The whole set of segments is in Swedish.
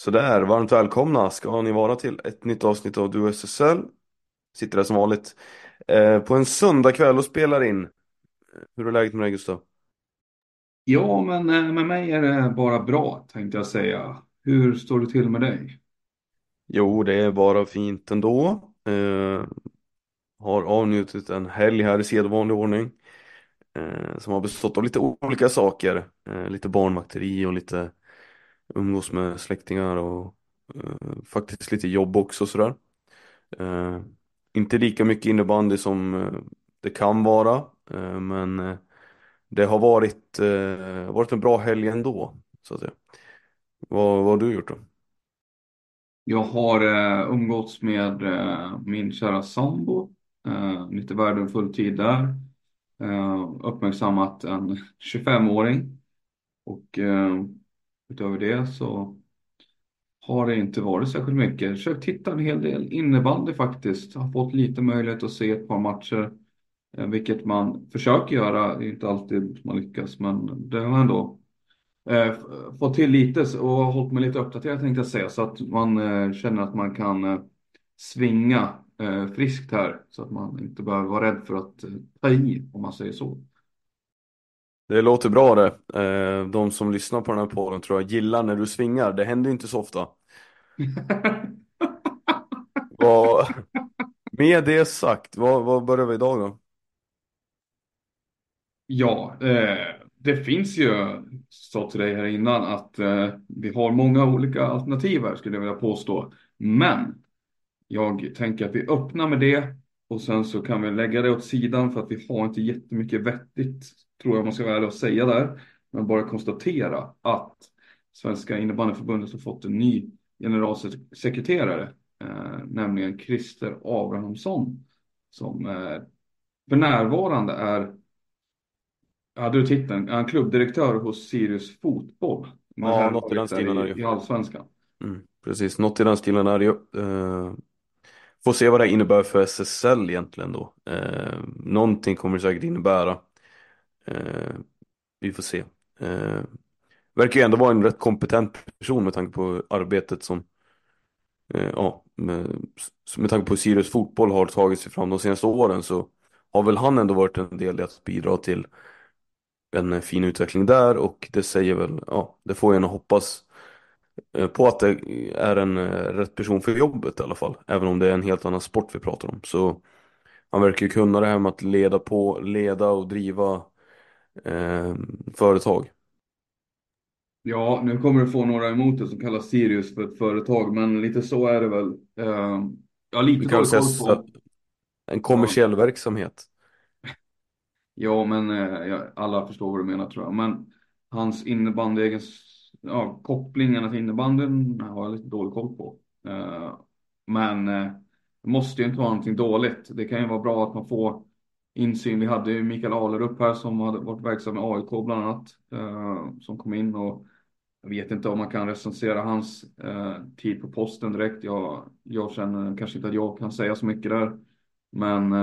Sådär, varmt välkomna ska ni vara till ett nytt avsnitt av Du SSL. Sitter där som vanligt eh, på en söndagkväll och spelar in. Hur är läget med dig Gustav? Ja, men eh, med mig är det bara bra tänkte jag säga. Hur står det till med dig? Jo, det är bara fint ändå. Eh, har avnjutit en helg här i sedvanlig ordning. Eh, som har bestått av lite olika saker. Eh, lite barnvakteri och lite umgås med släktingar och eh, faktiskt lite jobb också sådär. Eh, inte lika mycket innebandy som eh, det kan vara, eh, men eh, det har varit, eh, varit en bra helg ändå, så att säga. Vad, vad har du gjort då? Jag har eh, umgåtts med eh, min kära sambo, eh, lite värdefull tid där. Eh, uppmärksammat en 25-åring och eh, utöver det så har det inte varit särskilt mycket. Jag Försökt titta en hel del innebandy faktiskt. Har fått lite möjlighet att se ett par matcher. Eh, vilket man försöker göra. Det är inte alltid man lyckas men det har ändå eh, fått till lite och hållit mig lite uppdaterad tänkte jag säga. Så att man eh, känner att man kan eh, svinga eh, friskt här. Så att man inte behöver vara rädd för att eh, ta i om man säger så. Det låter bra det. Eh, de som lyssnar på den här podden tror jag gillar när du svingar. Det händer ju inte så ofta. Vad, med det sagt, vad, vad börjar vi idag då? Ja, eh, det finns ju, sa till dig här innan, att eh, vi har många olika alternativ här skulle jag vilja påstå. Men jag tänker att vi öppnar med det och sen så kan vi lägga det åt sidan för att vi har inte jättemycket vettigt, tror jag man ska vara ärlig och säga där. Men bara konstatera att Svenska innebandyförbundet har fått en ny generalsekreterare, eh, nämligen Christer Abrahamsson, som eh, för närvarande är hade du titeln? Är klubbdirektör hos Sirius Fotboll? Ja, något i den stilen är det ju. i Allsvenskan. Mm, precis, något i den stilen är det ju. Eh, får se vad det innebär för SSL egentligen då. Eh, någonting kommer det säkert innebära. Eh, vi får se. Eh, verkar ju ändå vara en rätt kompetent person med tanke på arbetet som eh, ja, med, med tanke på hur Sirius fotboll har tagit sig fram de senaste åren så har väl han ändå varit en del i att bidra till en eh, fin utveckling där och det säger väl, ja, det får jag nog hoppas på att det är en eh, rätt person för jobbet i alla fall. Även om det är en helt annan sport vi pratar om. Så han verkar ju kunna det här med att leda på, leda och driva eh, företag. Ja, nu kommer du få några emot det som kallas Sirius för ett företag, men lite så är det väl. Eh, ja, lite kan säga på. en kommersiell verksamhet. Ja, men eh, ja, alla förstår vad du menar tror jag. Men hans innebandy, ja, kopplingarna till innebandyn har jag lite dålig koll på. Eh, men eh, det måste ju inte vara någonting dåligt. Det kan ju vara bra att man får insyn. Vi hade ju Mikael Ahlerup här som hade varit verksam i AIK bland annat. Eh, som kom in och jag vet inte om man kan recensera hans tid på posten direkt. Jag, jag känner kanske inte att jag kan säga så mycket där. Men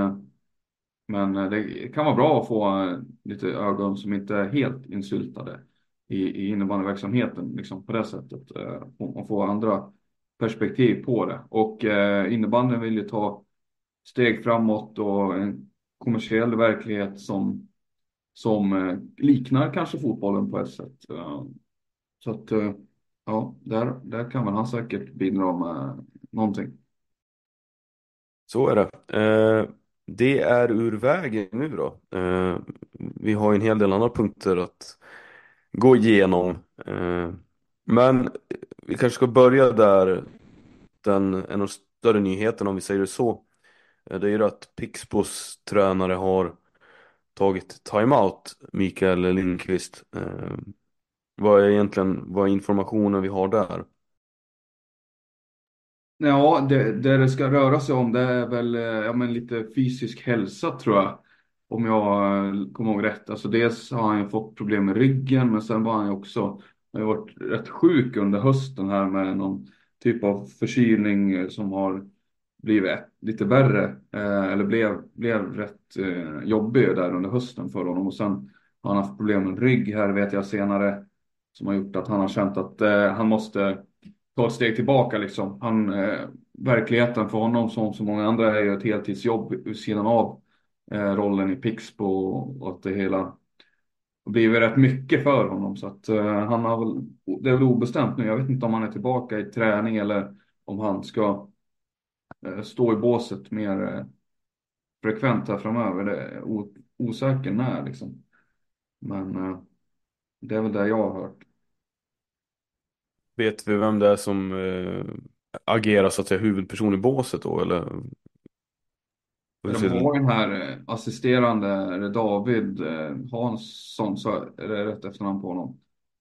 men det kan vara bra att få lite ögon som inte är helt insyltade i, i innebandyverksamheten liksom på det sättet. Eh, och Man får andra perspektiv på det. Och eh, innebandyn vill ju ta steg framåt och en kommersiell verklighet som, som eh, liknar kanske fotbollen på ett sätt. Eh, så att eh, ja, där, där kan väl han säkert bidra med någonting. Så är det. Eh, det är ur vägen nu då. Eh, vi har ju en hel del andra punkter att gå igenom. Eh, men vi kanske ska börja där den, en av de större nyheterna om vi säger det så. Eh, det är ju att Pixbos tränare har tagit timeout, Mikael Lindqvist. Mm. vad är egentligen vad är informationen vi har där? Ja, det, det det ska röra sig om det är väl ja, men lite fysisk hälsa tror jag. Om jag kommer ihåg rätt. Alltså dels har han ju fått problem med ryggen men sen var han ju också han har varit rätt sjuk under hösten här med någon typ av förkylning eh, som har blivit lite värre. Eh, eller blev, blev rätt eh, jobbig där under hösten för honom. Och sen har han haft problem med rygg här vet jag senare. Som har gjort att han har känt att eh, han måste ta ett steg tillbaka liksom. Han, eh, verkligheten för honom som så många andra är ju ett heltidsjobb vid sidan av eh, rollen i Pixbo och att det hela har blivit rätt mycket för honom. Så att eh, han har väl, det är väl obestämt nu. Jag vet inte om han är tillbaka i träning eller om han ska eh, stå i båset mer eh, frekvent här framöver. Det är osäker när liksom. Men eh, det är väl det jag har hört. Vet vi vem det är som eh, agerar så att säga huvudperson i båset då eller? De det- har den här eh, assisterande, är det David eh, Hansson, så är det rätt efternamn på honom.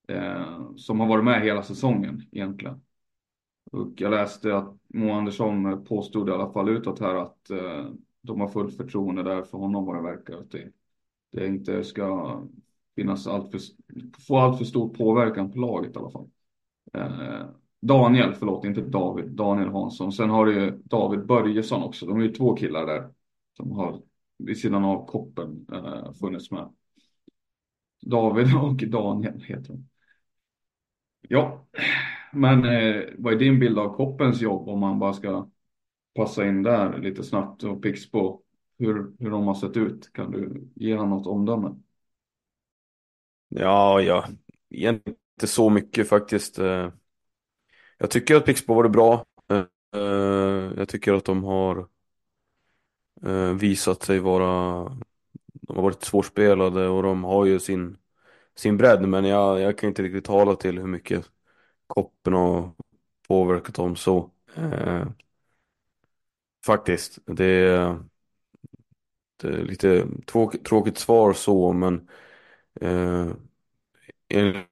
Eh, som har varit med hela säsongen egentligen. Och jag läste att Mo Andersson påstod i alla fall utåt här att eh, de har fullt förtroende där för honom vad det verkar. Att det, det inte ska finnas allt för, få allt för stor påverkan på laget i alla fall. Eh, Daniel, förlåt, inte David, Daniel Hansson. Sen har du ju David Börjesson också. De är ju två killar där som har vid sidan av koppen eh, funnits med. David och Daniel heter de. Ja, men eh, vad är din bild av koppens jobb om man bara ska passa in där lite snabbt och Pixbo hur, hur de har sett ut? Kan du ge honom något omdöme? Ja, ja, egentligen inte så mycket faktiskt. Eh. Jag tycker att Pixbo var bra. Eh, eh, jag tycker att de har eh, visat sig vara, de har varit svårspelade och de har ju sin, sin bredd men jag, jag kan inte riktigt tala till hur mycket koppen har påverkat dem så. Eh, Faktiskt, det är, det är lite tråkigt, tråkigt svar så men eh, enligt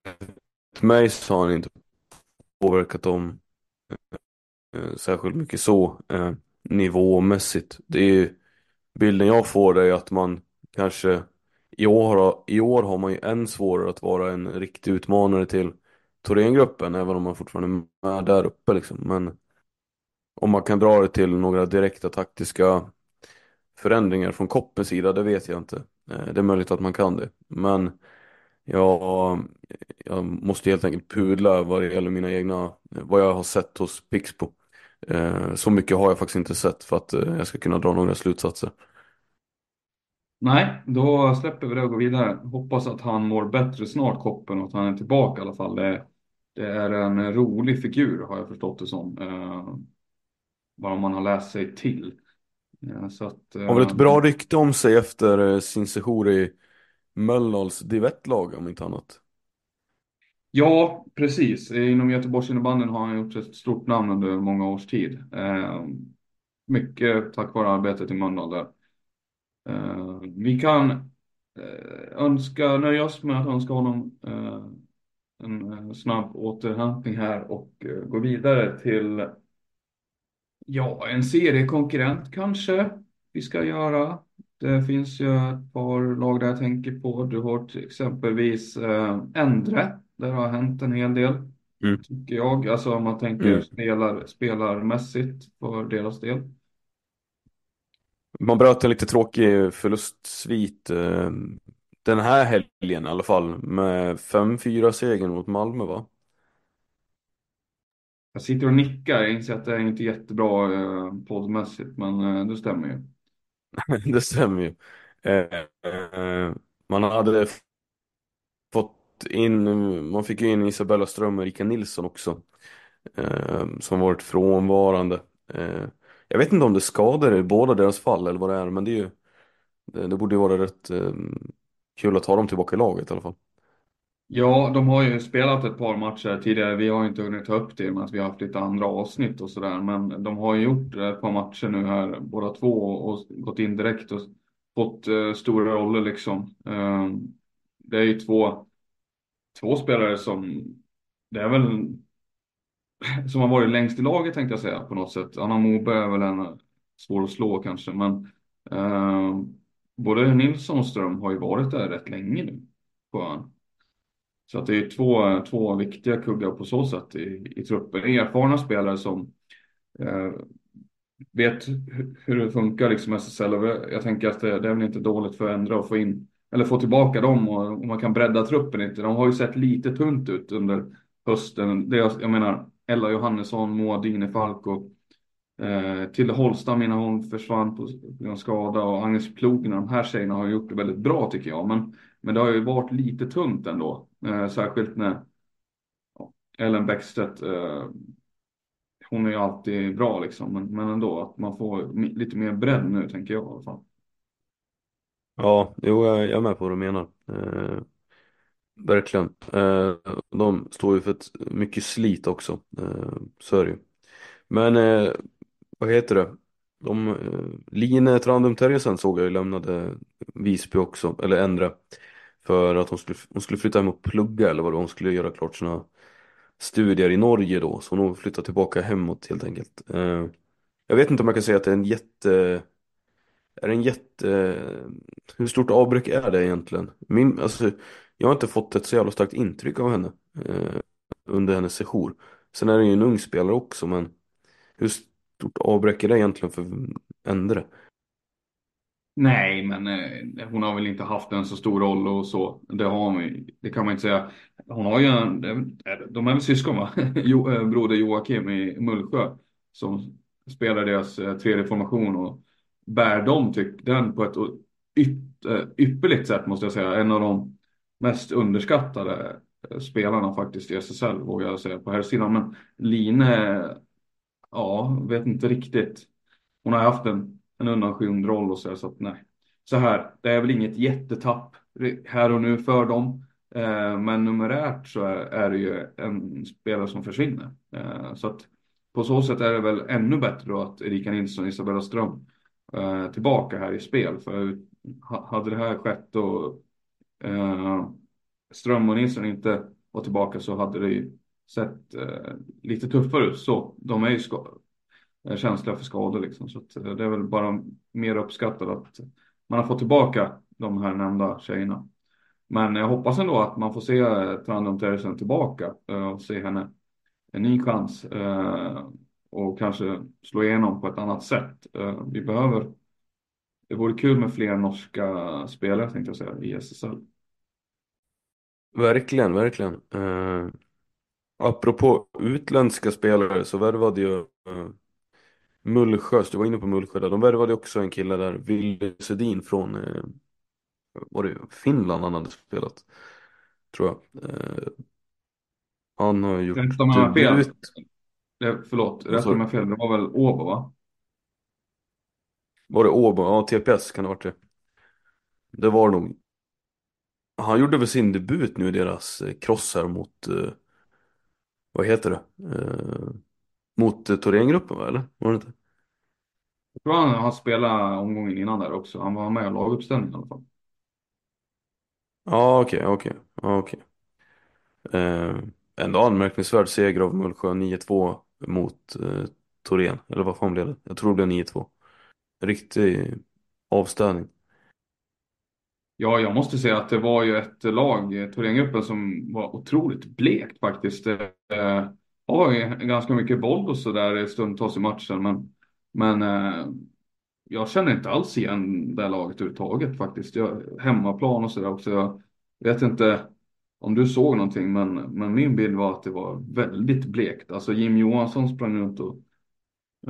mig så har han inte påverkat dem eh, särskilt mycket så eh, nivåmässigt. Det är ju, bilden jag får är att man kanske i år, har, i år har man ju än svårare att vara en riktig utmanare till Thorengruppen även om man fortfarande är med där uppe liksom. Men om man kan dra det till några direkta taktiska förändringar från Koppens sida, det vet jag inte. Eh, det är möjligt att man kan det. Men jag, jag måste helt enkelt pudla vad det gäller mina egna, vad jag har sett hos Pixbo. Eh, Så mycket har jag faktiskt inte sett för att eh, jag ska kunna dra några slutsatser. Nej, då släpper vi det och går vidare. Hoppas att han mår bättre snart, Koppen, och att han är tillbaka i alla fall. Det, det är en rolig figur har jag förstått det som. Eh, vad man har läst sig till. Eh, så att, eh, Har väl ett bra rykte om sig efter sin sejour i Mölndals divettlag om inte annat. Ja, precis. Inom Göteborgs innebandyn har han gjort ett stort namn under många års tid. Eh, mycket tack vare arbetet i Mölndal där. Eh, vi kan eh, önska, nöja oss med att önska honom eh, en eh, snabb återhämtning här och eh, gå vidare till ja, en seriekonkurrent kanske vi ska göra. Det finns ju ett par lag där jag tänker på. Du har till exempelvis eh, Endre. Där har hänt en hel del. Mm. Tycker jag. Alltså om man tänker Mm. spelar, spelarmässigt för deras del. Man bröt en lite tråkig förlustsvit eh, den här helgen i alla fall med 5-4 segern mot Malmö va? Jag sitter och nickar. Jag inser att det är inte jättebra eh, poddmässigt. Men eh, det stämmer ju. Det stämmer ju. Eh, eh, Man hade fått in, man fick ju in Isabella Ström och Erika Nilsson också. Eh, som varit frånvarande. Eh, jag vet inte om det skadar i båda deras fall eller vad det är, men det är ju det, det borde ju vara rätt eh, kul att ha dem tillbaka i laget i alla fall. Ja, de har ju spelat ett par matcher tidigare. Vi har ju inte hunnit ta upp det med att vi har haft lite andra avsnitt och sådär. Men de har ju gjort ett par matcher nu här, båda två, och gått in direkt och fått eh, stora roller liksom. Eh, det är ju två, två spelare som, det är väl, som har varit längst i laget tänkte jag säga på något sätt. Anna Moberg är väl en svår att slå kanske, men eh, både Nilsson och Ström har ju varit där rätt länge nu på ön. Så att det är två, två viktiga kuggar på så sätt i, i truppen. Erfarna spelare som eh, vet hur det funkar liksom SSL. Och jag tänker att det, det är väl inte dåligt för att ändra och få in eller få tillbaka dem och, och, man kan bredda truppen lite. De har ju sett lite tunt ut under hösten. Det, jag menar Ella Johannesson, Moa Dynefalk och eh, Tilde Holstam innan hon försvann på grund skada och Agnes Plogen. De här tjejerna har gjort det väldigt bra tycker jag. Men, men det har ju varit lite tunt ändå. Eh, särskilt när Ellen Bäckstedt, eh, hon är ju alltid bra liksom, men, men ändå att man får lite mer bredd nu tänker jag i alla fall. Ja, jo, jag är med på vad du menar. Eh, verkligen. Eh, de står ju för ett mycket slit också, eh, så är det ju. Men eh, vad heter det? De, eh, Line Trandum Terjesen såg jag ju lämnade Visby också, eller Endre. För att hon skulle, hon skulle flytta hem och plugga eller vad det var. Hon skulle göra klart sina studier i Norge då. Så hon flyttar tillbaka hemåt helt enkelt. Eh, jag vet inte om jag kan säga att det är en jätte... Är det en jätte... Hur stort avbräck är det egentligen? Min, alltså, jag har inte fått ett så jävla starkt intryck av henne eh, under hennes sejour. Sen är det ju en ung spelare också men hur stort avbräck är det egentligen för Endre? Nej, men eh, hon har väl inte haft en så stor roll och så. Det har hon Det kan man inte säga. Hon har ju en, de är väl syskon va? jo, eh, broder Joakim i Mullsjö som spelar deras eh, tredje formation och bär dem tyck, den på ett eh, ypperligt sätt måste jag säga. En av de mest underskattade eh, spelarna faktiskt i SSL vågar jag säga på här sidan. Men Line, ja, vet inte riktigt. Hon har haft en en undanskymd roll och så, så att nej. Så här, det är väl inget jättetapp här och nu för dem. Eh, men numerärt så är, är, det ju en spelare som försvinner. Eh, så att på så sätt är det väl ännu bättre då att Erika Nilsson och Isabella Ström eh, tillbaka här i spel. För hade det här skett och eh, Ström och Nilsson inte var tillbaka så hade det ju sett eh, lite tuffare ut. Så de är ju är känsliga för skador liksom. Så att eh, det är väl bara mer uppskattat att man har fått tillbaka de här nämnda tjejerna. Men jag hoppas ändå att man får se Trandum Teresen tillbaka eh, och se henne en ny chans eh, och kanske slå igenom på ett annat sätt. Vi behöver, det vore kul med fler norska spelare tänkte jag säga i SSL. Verkligen, verkligen. Uh, apropå utländska spelare så värvade ju uh, Mullsjö, du var inne på Mullsjö där. De värvade också en kille där, Ville Sedin från eh, var det Finland han hade spelat. Tror jag. Eh, han har gjort Rätta om fel. Förlåt, rätta mig fel. Det var väl Åbo va? Var det Åbo? Ja, TPS kan det ha varit det. Det var nog. Han gjorde väl sin debut nu i deras eh, cross här mot, eh, vad heter det? Eh, mot eh, Thorengruppen va, eller? Var det inte? Jag tror han har spelat omgången innan där också. Han var med i laguppställningen i alla fall. Ja, okej, okej. Okej. Ändå anmärkningsvärd seger av Mullsjö 9-2 mot eh, Torén. Eller vad fan blev det? Jag tror det blev 9-2. Riktig avstädning. Ja, jag måste säga att det var ju ett lag, eh, Thorengruppen, som var otroligt blekt faktiskt. Eh, har ju ganska mycket boll och sådär stundtals i matchen. Men, men eh, jag känner inte alls igen det här laget överhuvudtaget faktiskt. Jag, hemmaplan och sådär också. Jag vet inte om du såg någonting men, men min bild var att det var väldigt blekt. Alltså Jim Johansson sprang runt och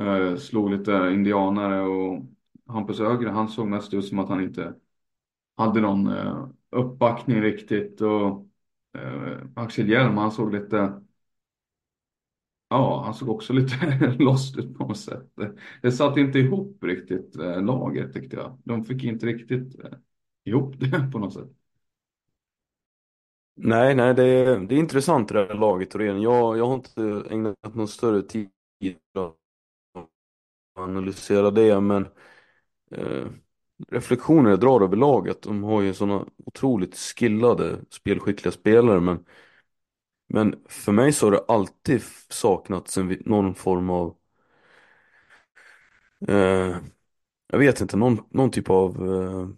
eh, slog lite indianare och Hampus Ögre, han såg mest ut som att han inte hade någon eh, uppbackning riktigt och eh, Axel Hjelm han såg lite Ja, han såg också lite lost ut på något sätt. Det satt inte ihop riktigt eh, laget tyckte jag. De fick inte riktigt eh, ihop det på något sätt. Nej, nej, det är, det är intressant det där laget Thorén. Jag, jag har inte ägnat någon större tid att analysera det, men eh, reflektioner jag drar över laget. De har ju sådana otroligt skillade, spelskickliga spelare, men, men för mig så har det alltid saknats en, någon form av eh, jag vet inte, någon, någon typ av eh,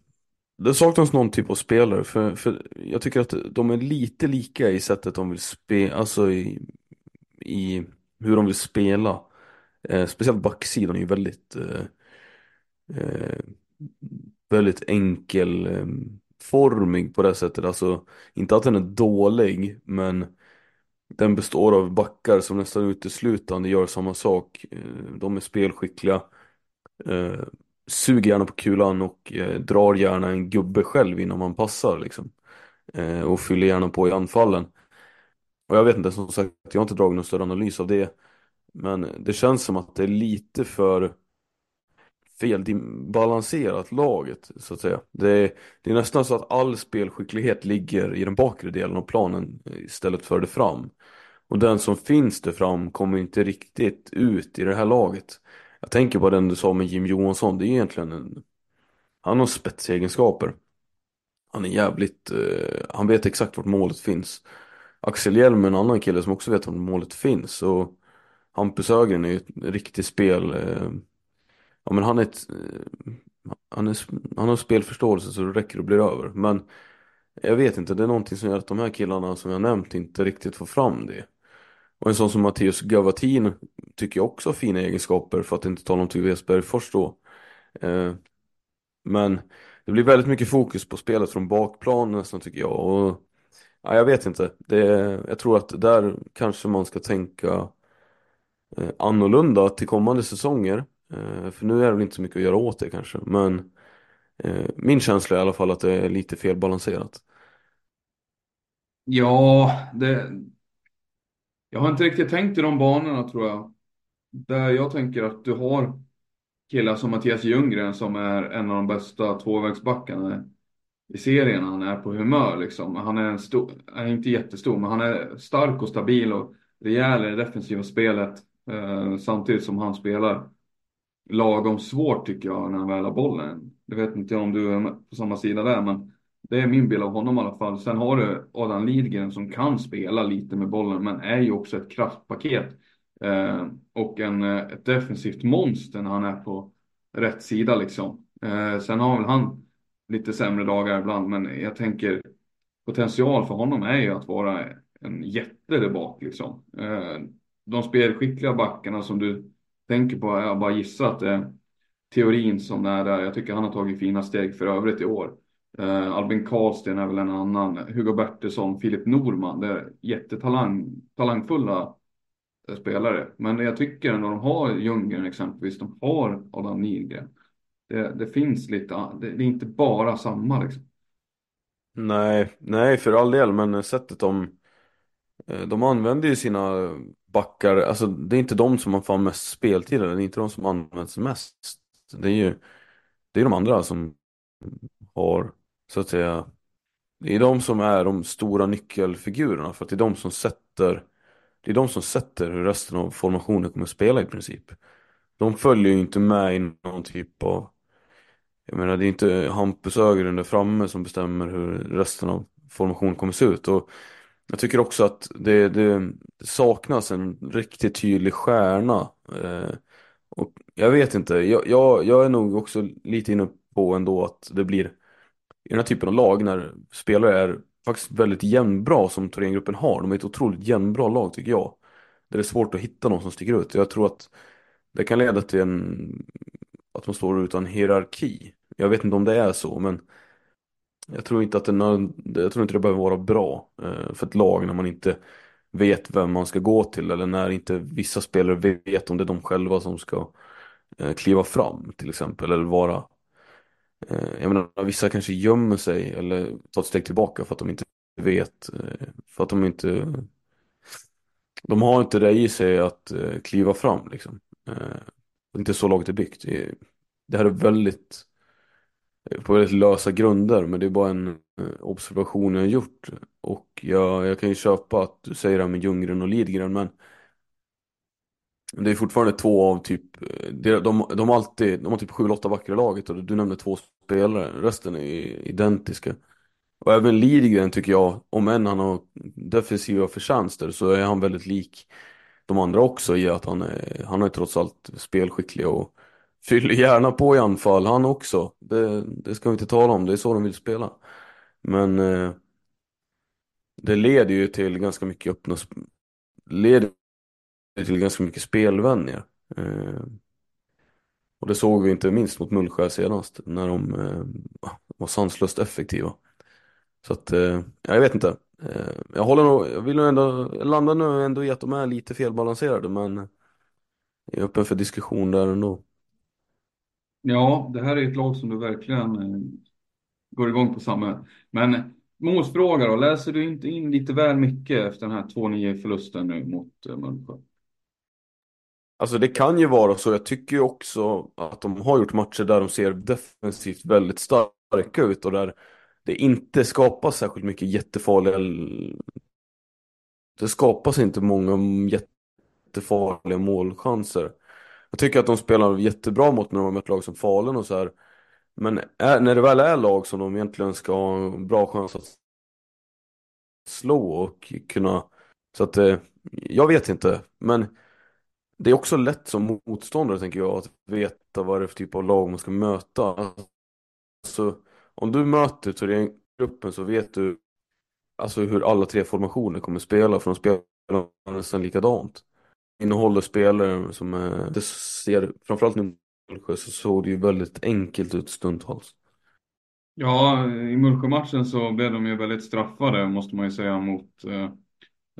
det saknas någon typ av spelare för, för jag tycker att de är lite lika i sättet de vill spela, alltså i, i hur de vill spela. Eh, Speciellt backsidan är ju väldigt eh, eh, Väldigt enkelformig eh, på det sättet, alltså inte att den är dålig men den består av backar som nästan uteslutande gör samma sak. Eh, de är spelskickliga. Eh, suger gärna på kulan och eh, drar gärna en gubbe själv innan man passar liksom. Eh, och fyller gärna på i anfallen. Och jag vet inte, som sagt, jag har inte dragit någon större analys av det. Men det känns som att det är lite för felbalanserat laget, så att säga. Det är, det är nästan så att all spelskicklighet ligger i den bakre delen av planen eh, istället för det fram. Och den som finns där fram kommer inte riktigt ut i det här laget. Jag tänker på den du sa med Jim Johansson, det är egentligen en... Han har spetsegenskaper. Han är jävligt, eh, han vet exakt vart målet finns. Axel Hjelm är en annan kille som också vet vart målet finns. Och Hampus Ögren är ju ett riktigt spel. Eh, ja men han är ett, eh, han, är, han har spelförståelse så det räcker och blir över. Men jag vet inte, det är någonting som gör att de här killarna som jag nämnt inte riktigt får fram det. Och en sån som Mattias Gavatin tycker jag också har fina egenskaper för att inte tala om Tobias Bergfors då. Eh, men det blir väldigt mycket fokus på spelet från bakplan nästan tycker jag. Och, ja, jag vet inte. Det, jag tror att där kanske man ska tänka eh, annorlunda till kommande säsonger. Eh, för nu är det väl inte så mycket att göra åt det kanske. Men eh, min känsla är i alla fall att det är lite felbalanserat. Ja, det, jag har inte riktigt tänkt i de banorna tror jag. Där jag tänker att du har killar som Mattias Ljunggren som är en av de bästa tvåvägsbackarna i serien. Han är på humör liksom. Han är, en stor, är inte jättestor, men han är stark och stabil och rejäl i det defensiva spelet. Eh, samtidigt som han spelar lagom svårt tycker jag när han väl har bollen. Det vet inte jag om du är på samma sida där, men det är min bild av honom i alla fall. Sen har du Adam Lidgren som kan spela lite med bollen, men är ju också ett kraftpaket. Eh, och en, eh, ett defensivt monster när han är på rätt sida liksom. Eh, sen har väl han lite sämre dagar ibland, men jag tänker potential för honom är ju att vara en jätte där bak liksom. Eh, de spelskickliga backarna som du tänker på, jag bara gissar att det eh, är teorin som är där. Jag tycker han har tagit fina steg för övrigt i år. Uh, Albin Karlsten är väl en annan. Hugo Bertilsson, Filip Norman. Det är jättetalang, eh, spelare. Men jag tycker ändå de har Ljunggren exempelvis. De har Adam Nilgren. Det, det finns lite, det, det, är inte bara samma liksom. Nej, nej för all del, men sättet de eh, de använder ju sina backar, alltså det är inte de som har får mest speltid, det är inte de som används mest. Det är ju det är de andra som har så att säga det är de som är de stora nyckelfigurerna för att det är de som sätter det är de som sätter hur resten av formationen kommer att spela i princip. De följer ju inte med i någon typ av jag menar det är inte Hampus Ögren där framme som bestämmer hur resten av formationen kommer att se ut. Och jag tycker också att det, det, det saknas en riktigt tydlig stjärna. Eh, och jag vet inte, jag, jag, jag är nog också lite inne på ändå att det blir i den här typen av lag när spelare är faktiskt väldigt jämnbra som Thorengruppen har. De är ett otroligt jämnbra lag tycker jag. Där Det är svårt att hitta någon som sticker ut. Jag tror att det kan leda till en, att man står utan hierarki. Jag vet inte om det är så men jag tror inte att det, jag tror inte det behöver vara bra eh, för ett lag när man inte vet vem man ska gå till eller när inte vissa spelare vet om det är de själva som ska eh, kliva fram till exempel eller vara Eh, jag menar, vissa kanske gömmer sig eller tar ett steg tillbaka för att de inte vet, eh, för att de inte de har inte det i sig att eh, kliva fram liksom. Eh, inte så laget är byggt. Det, här är väldigt på väldigt lösa grunder men det är bara en observation jag har gjort. Och jag, jag kan ju köpa att du säger det här med Ljunggren och Lidgren men det är fortfarande två av typ, eh, de, de, de, har alltid, de har typ 7-8 backar i laget och du nämnde två spelare, resten är identiska. Och även Lidgren tycker jag, om än han har defensiva förtjänster så är han väldigt lik de andra också i att han är, han är trots allt spelskicklig och fyller gärna på i anfall han också. Det, det ska vi inte tala om, det är så de vill spela. Men eh, det leder ju till ganska mycket öppna, leder till ganska mycket spelvänja. Eh, och det såg vi inte minst mot Mullsjö senast när de eh, var sanslöst effektiva. Så att, eh, jag vet inte. Eh, jag håller nog, jag vill nog ändå, jag landar nu ändå i att de är lite felbalanserade men jag är öppen för diskussion där ändå. Ja, det här är ett lag som du verkligen eh, går igång på samma. Men målsfråga då, läser du inte in lite väl mycket efter den här 2-9 förlusten nu mot eh, Mullsjö? Alltså det kan ju vara så. Jag tycker ju också att de har gjort matcher där de ser defensivt väldigt starka ut och där det inte skapas särskilt mycket jättefarliga det skapas inte många jättefarliga målchanser. Jag tycker att de spelar jättebra mot när de har mött lag som Falun och så här. Men är, när det väl är lag som de egentligen ska ha en bra chans att slå och kunna så att eh, jag vet inte men det är också lätt som motståndare tänker jag att veta vad det är för typ av lag man ska möta. Alltså om du möter Thorengruppen så vet du alltså hur alla tre formationer kommer spela för de spelar nästan likadant. Innehåller spelare som är, det ser, framförallt nu Mullsjö så såg det ju väldigt enkelt ut stundtals. Ja, i Mullsjö-matchen så blev de ju väldigt straffade måste man ju säga mot eh,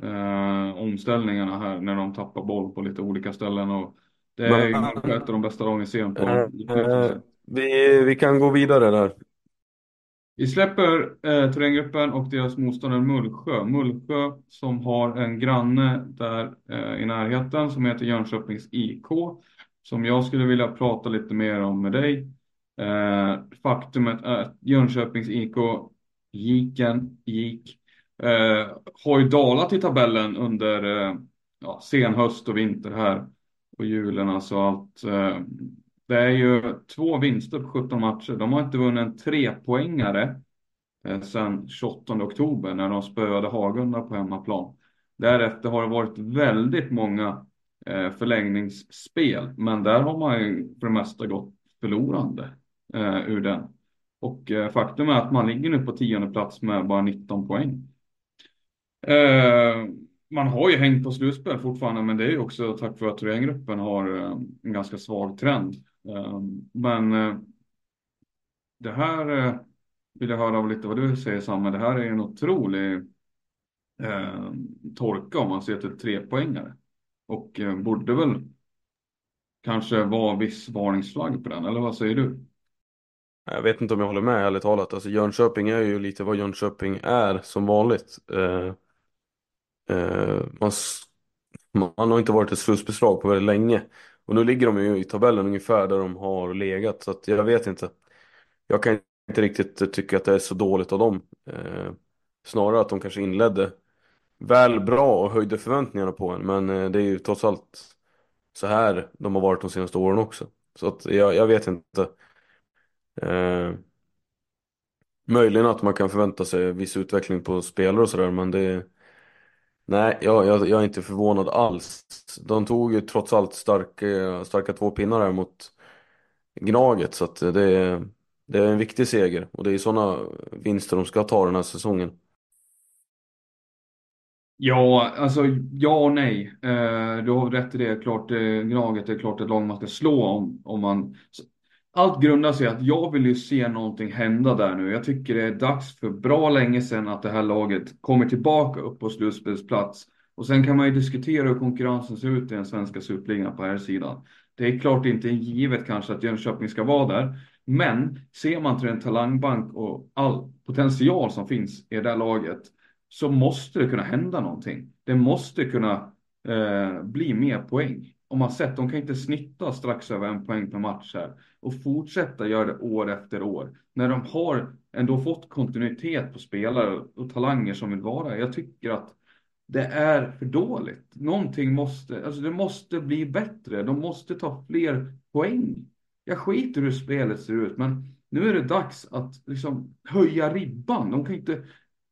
eh, omställningarna här när de tappar boll på lite olika ställen och det är Mullsjö ett av de bästa lagen serien på. Eh, vi, vi kan gå vidare där. Vi släpper eh, terränggruppen och deras motståndare Mullsjö. Mullsjö som har en granne där eh, i närheten som heter Jönköpings IK. Som jag skulle vilja prata lite mer om med dig. Eh, faktumet är att Jönköpings IK, Giken, gick, eh, har ju dalat i tabellen under eh, ja, sen höst och vinter här. Och julen alltså allt. Eh, det är ju två vinster på 17 matcher. De har inte vunnit en trepoängare eh, sedan 28 oktober när de spöade Hagunda på hemmaplan. Därefter har det varit väldigt många eh, förlängningsspel, men där har man ju för det mesta gått förlorande eh, ur den. Och eh, faktum är att man ligger nu på tionde plats med bara 19 poäng. Eh, man har ju hängt på slutspel fortfarande, men det är ju också tack vare att Thorengruppen har eh, en ganska svag trend. Eh, men det här vill jag höra av lite vad du säger Samme. Det här är en otrolig torka om man ser till trepoängare. Och borde väl kanske vara viss varningsflagg på den, eller vad säger du? Jag vet inte om jag håller med ärligt talat. Alltså Jönköping är ju lite vad Jönköping är som vanligt. Eh, man, man har inte varit ett slutspelslag på väldigt länge. Och nu ligger de ju i tabellen ungefär där de har legat. Så att jag vet inte. Jag kan inte riktigt tycka att det är så dåligt av dem. Eh, snarare att de kanske inledde väl bra och höjde förväntningarna på en. Men eh, det är ju trots allt så här de har varit de senaste åren också. Så att jag, jag vet inte. Eh, möjligen att man kan förvänta sig viss utveckling på spelare och sådär men det Nej, jag, jag, jag är inte förvånad alls. De tog ju trots allt starka, eh, starka två pinnar här mot Gnaget så att det är, det är en viktig seger och det är sådana vinster de ska ta den här säsongen. Ja, alltså ja och nej. Eh, du har rätt i det. Klart, eh, Gnaget är klart ett lag man ska slå om, om man allt grundar sig i att jag vill ju se någonting hända där nu. Jag tycker det är dags för bra länge sedan att det här laget kommer tillbaka upp på slutspelsplats. Och sen kan man ju diskutera hur konkurrensen ser ut i den svenska superligan på här sidan. Det är klart inte givet kanske att Jönköping ska vara där. Men ser man till en talangbank och all potential som finns i det där laget så måste det kunna hända någonting. Det måste kunna eh, bli mer poäng. Om man sett, de kan inte snitta strax över en poäng per match här och fortsätta göra det år efter år. När de har ändå fått kontinuitet på spelare och talanger som vill vara. Jag tycker att det är för dåligt. Någonting måste, alltså det måste bli bättre. De måste ta fler poäng. Jag skiter hur spelet ser ut, men nu är det dags att liksom höja ribban. De kan inte,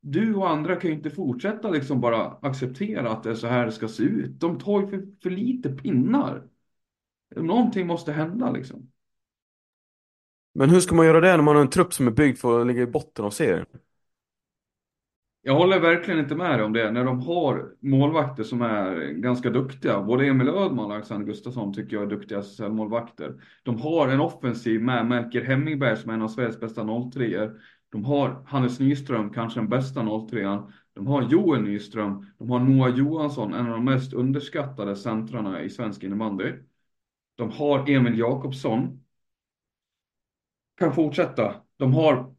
du och andra kan ju inte fortsätta liksom bara acceptera att det är så här det ska se ut. De tar ju för, för lite pinnar. Någonting måste hända liksom. Men hur ska man göra det när man har en trupp som är byggd för att ligga i botten av serien? Jag håller verkligen inte med dig om det. När de har målvakter som är ganska duktiga. Både Emil Ödman och Alexander Gustafsson tycker jag är duktiga SSL-målvakter. De har en offensiv med Melker Hemmingberg som är en av Sveriges bästa 03 De har Hannes Nyström, kanske den bästa 03 De har Joel Nyström. De har Noah Johansson, en av de mest underskattade centrarna i svensk innebandy. De har Emil Jakobsson. Kan fortsätta. De har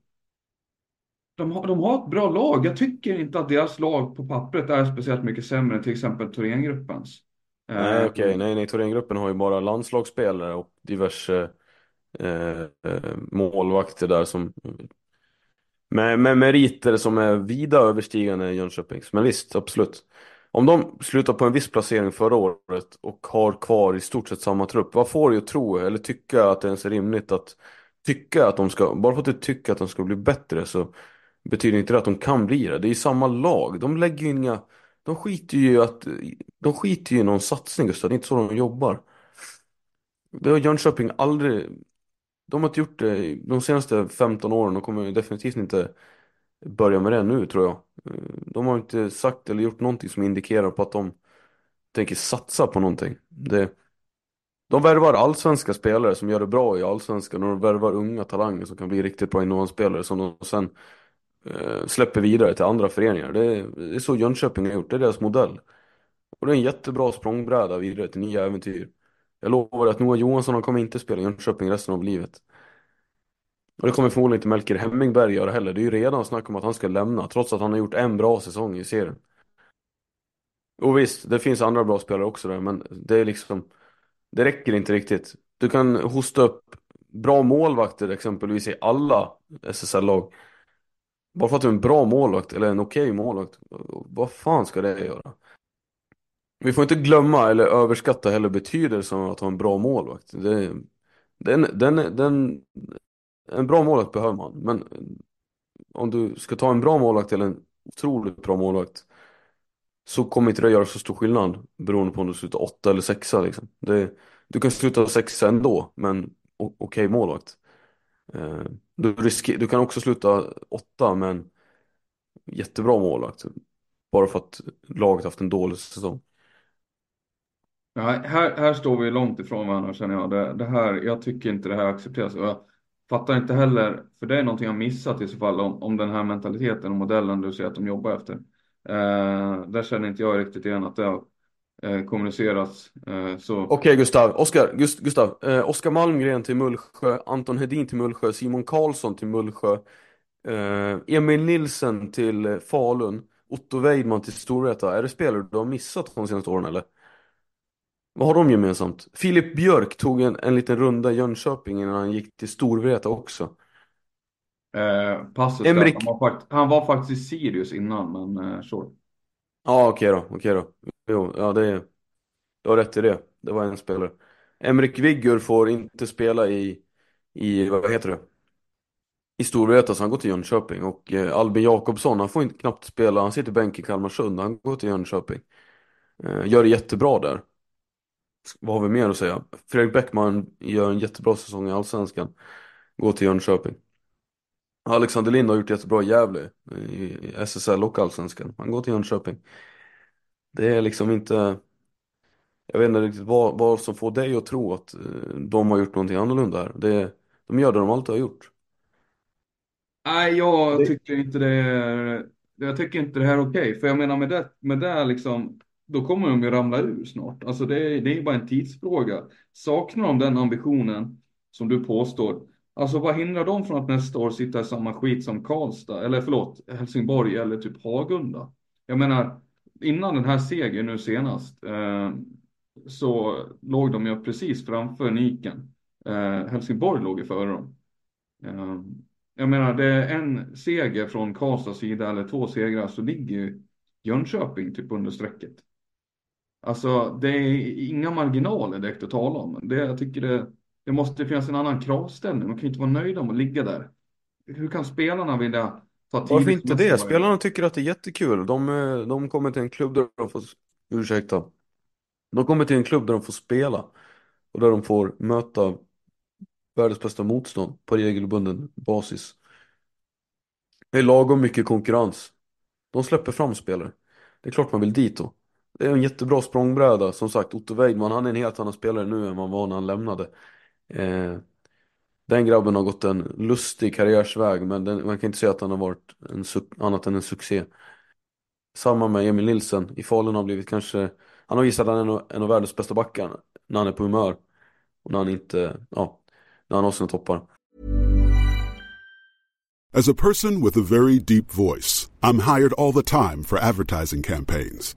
de har, de har ett bra lag. Jag tycker inte att deras lag på pappret är speciellt mycket sämre än till exempel Thorengruppens. Nej okej, okay. nej nej Thorengruppen har ju bara landslagsspelare och diverse eh, eh, målvakter där som med, med meriter som är vida överstigande Jönköpings. Men visst, absolut. Om de slutar på en viss placering förra året och har kvar i stort sett samma trupp, vad får du att tro eller tycka att det ens är rimligt att tycka att de ska, bara för att du tycker att de ska bli bättre så betyder inte det att de kan bli det. Det är ju samma lag. De lägger ju inga... De skiter ju i att... De skiter ju i någon satsning Gustav. Det är inte så de jobbar. Det har Jönköping aldrig... De har inte gjort det de senaste 15 åren. och kommer definitivt inte börja med det nu tror jag. Eh, de har inte sagt eller gjort någonting som indikerar på att de tänker satsa på någonting. Det, de värvar allsvenska spelare som gör det bra i allsvenskan och de värvar unga talanger som kan bli riktigt bra innebandyspelare som de sen Eh, släpper vidare till andra föreningar. Det är, det är så Jönköping har gjort, det är deras modell. Och det är en jättebra språngbräda vidare till nya äventyr. Jag lovar att Noah Johansson han kommer inte spela i Jönköping resten av livet. Och det kommer förmodligen inte Melker Hemmingberg göra heller. Det är ju redan snack om att han ska lämna, trots att han har gjort en bra säsong i serien. Och visst, det finns andra bra spelare också där, men det är liksom... Det räcker inte riktigt. Du kan hosta upp bra målvakter exempelvis i alla SSL-lag. Bara för att du är en bra målvakt eller en okej okay målvakt. Vad fan ska det göra? Vi får inte glömma eller överskatta heller betydelsen av att ha en bra målvakt. Det, den, den, den, en bra målvakt behöver man. Men om du ska ta en bra målvakt eller en otroligt bra målvakt så kommer inte det göra så stor skillnad beroende på om du slutar åtta eller sexa. Liksom. Det, du kan sluta sexa ändå, men okej okay målvakt. Eh, du, risker, du kan också sluta åtta men jättebra målvakt. Bara för att laget haft en dålig säsong. Ja, här, här står vi långt ifrån varandra känner jag. Det, det, här, jag tycker inte det här accepteras. Och jag fattar inte heller, för det är någonting jag missat i så fall, om, om den här mentaliteten och modellen du säger att de jobbar efter. Eh, där känner inte jag riktigt igen att det har eh, kommunicerats. Eh, så... Okej okay, Gustav, Oskar, Gust, Gustav. Eh, Oskar Malmgren till Mullsjö, Anton Hedin till Mullsjö, Simon Karlsson till Mullsjö, eh, Emil Nilsen till Falun, Otto Weidman till Storvreta. Är det spelare du har missat de senaste åren eller? Vad har de gemensamt? Filip Björk tog en, en liten runda i Jönköping innan han gick till Storvreta också. Eh, passet Emrik... han, var fakt han var faktiskt i Sirius innan, men eh, sure. Ja, okej okay då. Okej okay då. Jo, ja det är... Du har rätt i det. Det var en spelare. Emrik Viggur får inte spela i, i vad heter det? I Storvreta så han går till Jönköping och eh, Albin Jakobsson han får inte knappt spela, han sitter bänk i Kalmarsund, han går till Jönköping. Eh, gör det jättebra där. Vad har vi mer att säga? Fredrik Bäckman gör en jättebra säsong i Allsvenskan. Går till Jönköping. Alexander Lind har gjort jättebra i Gävle i SSL och Allsvenskan. Han går till Jönköping. Det är liksom inte... Jag vet inte riktigt vad, vad som får dig att tro att eh, de har gjort någonting annorlunda här. Det, de gör det de alltid har gjort. Nej, jag tycker inte det är... Jag tycker inte det här är okej. Okay. För jag menar med det, med det liksom... Då kommer de ju ramla ur snart. Alltså det är, det är bara en tidsfråga. Saknar de den ambitionen som du påstår Alltså vad hindrar dem från att nästa år sitta i samma skit som Karlstad, eller förlåt, Helsingborg eller typ Hagunda? Jag menar, innan den här segern nu senast eh, så låg de ju precis framför Niken. Eh, Helsingborg låg ju före dem. Eh, jag menar, det är en seger från Karlstads sida eller två segrar så ligger ju Jönköping typ under strecket. Alltså det är inga marginaler direkt att tala om. Det, jag tycker det, det måste finnas en annan kravställning. Man kan inte vara nöjd om att ligga där. Hur kan spelarna vilja ta tid? Varför inte det? Spelarna tycker att det är jättekul. De, de kommer till en klubb där de får, ursäkta, de kommer till en klubb där de får spela och där de får möta världens bästa motstånd på regelbunden basis. Det är lagom mycket konkurrens. De släpper fram spelare. Det är klart man vill dit då. Det är en jättebra språngbräda. Som sagt, Otto Weidman, han är en helt annan spelare nu än vad han var när han lämnade. Eh, den grabben har gått en lustig karriärsväg, men den, man kan inte säga att han har varit en, annat än en succé. Samma med Emil Nilsen. I Falun har blivit kanske, han har visat att han är en, en av världens bästa backar när han är på humör. Och när han inte, ja, när han har sina toppar. As a person with a very deep voice, I'm hired all the time for advertising campaigns.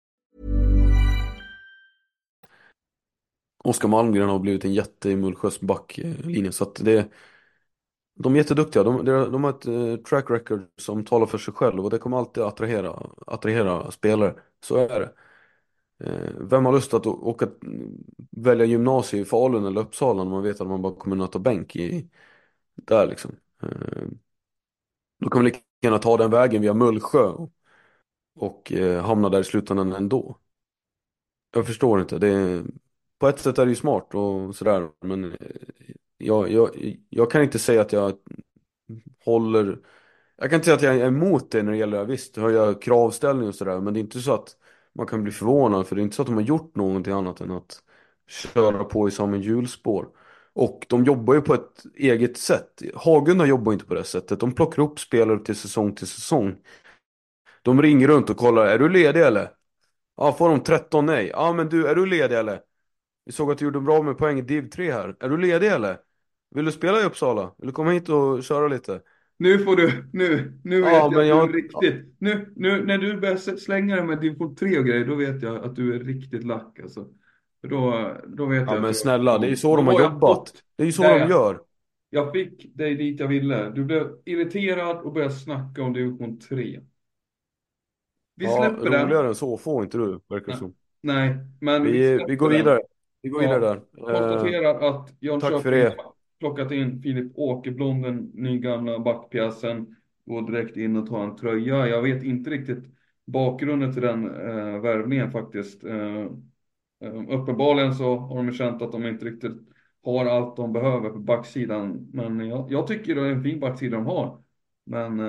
Oskar Malmgren har blivit en jätte i Mullsjös backlinje så att det De är jätteduktiga, de, de, har ett eh, track record som talar för sig själv och det kommer alltid attrahera, attrahera spelare, så är det. Eh, vem har lust att åka, välja gymnasie i Falun eller Uppsala när man vet att man bara kommer nöta bänk i, där liksom. Eh, då kan man lika gärna ta den vägen via Mullsjö och, och hamna där i slutändan ändå. Jag förstår inte, det är, på ett sätt är det ju smart och sådär men eh, jag, jag, jag kan inte säga att jag håller Jag kan inte säga att jag är emot det när det gäller, visst höja kravställning och sådär men det är inte så att man kan bli förvånad för det är inte så att de har gjort någonting annat än att köra på i samma hjulspår. Och de jobbar ju på ett eget sätt. Hagunda jobbar inte på det sättet. De plockar upp spelare till säsong till säsong. De ringer runt och kollar, är du ledig eller? Ja, får de 13 nej. Ja, men du, är du ledig eller? Vi såg att du gjorde bra med poäng i div 3 här. Är du ledig eller? Vill du spela i Uppsala? Vill du komma hit och köra lite? Nu får du, nu, nu vet Ja, jag att men du jag- är riktigt. Nu, nu när du börjar slänga dig med division 3 och grejer, då vet jag att du är riktigt lack alltså. Då, då vet jag Ja men snälla, det är ju så de har jag jobbat. Det är ju så Där, de ja. gör. Jag fick dig dit jag ville. Du blev irriterad och började snacka om division 3. Vi Ja, släpper den. roligare än så får inte du, verkar det Ja. som. Nej, men Vi, släpper vi går vidare. Vi går Ja. vidare där. Eh, Konstaterar att tack Jönköping det. plockat in Filip Åkerblom, den nygamla backpjäsen. Går direkt in och tar en tröja. Jag vet inte riktigt bakgrunden till den eh, värvningen faktiskt. Eh, eh, uppenbarligen så har de känt att de inte riktigt har allt de behöver på backsidan. Men jag, jag tycker det är en fin backsida de har. Men eh,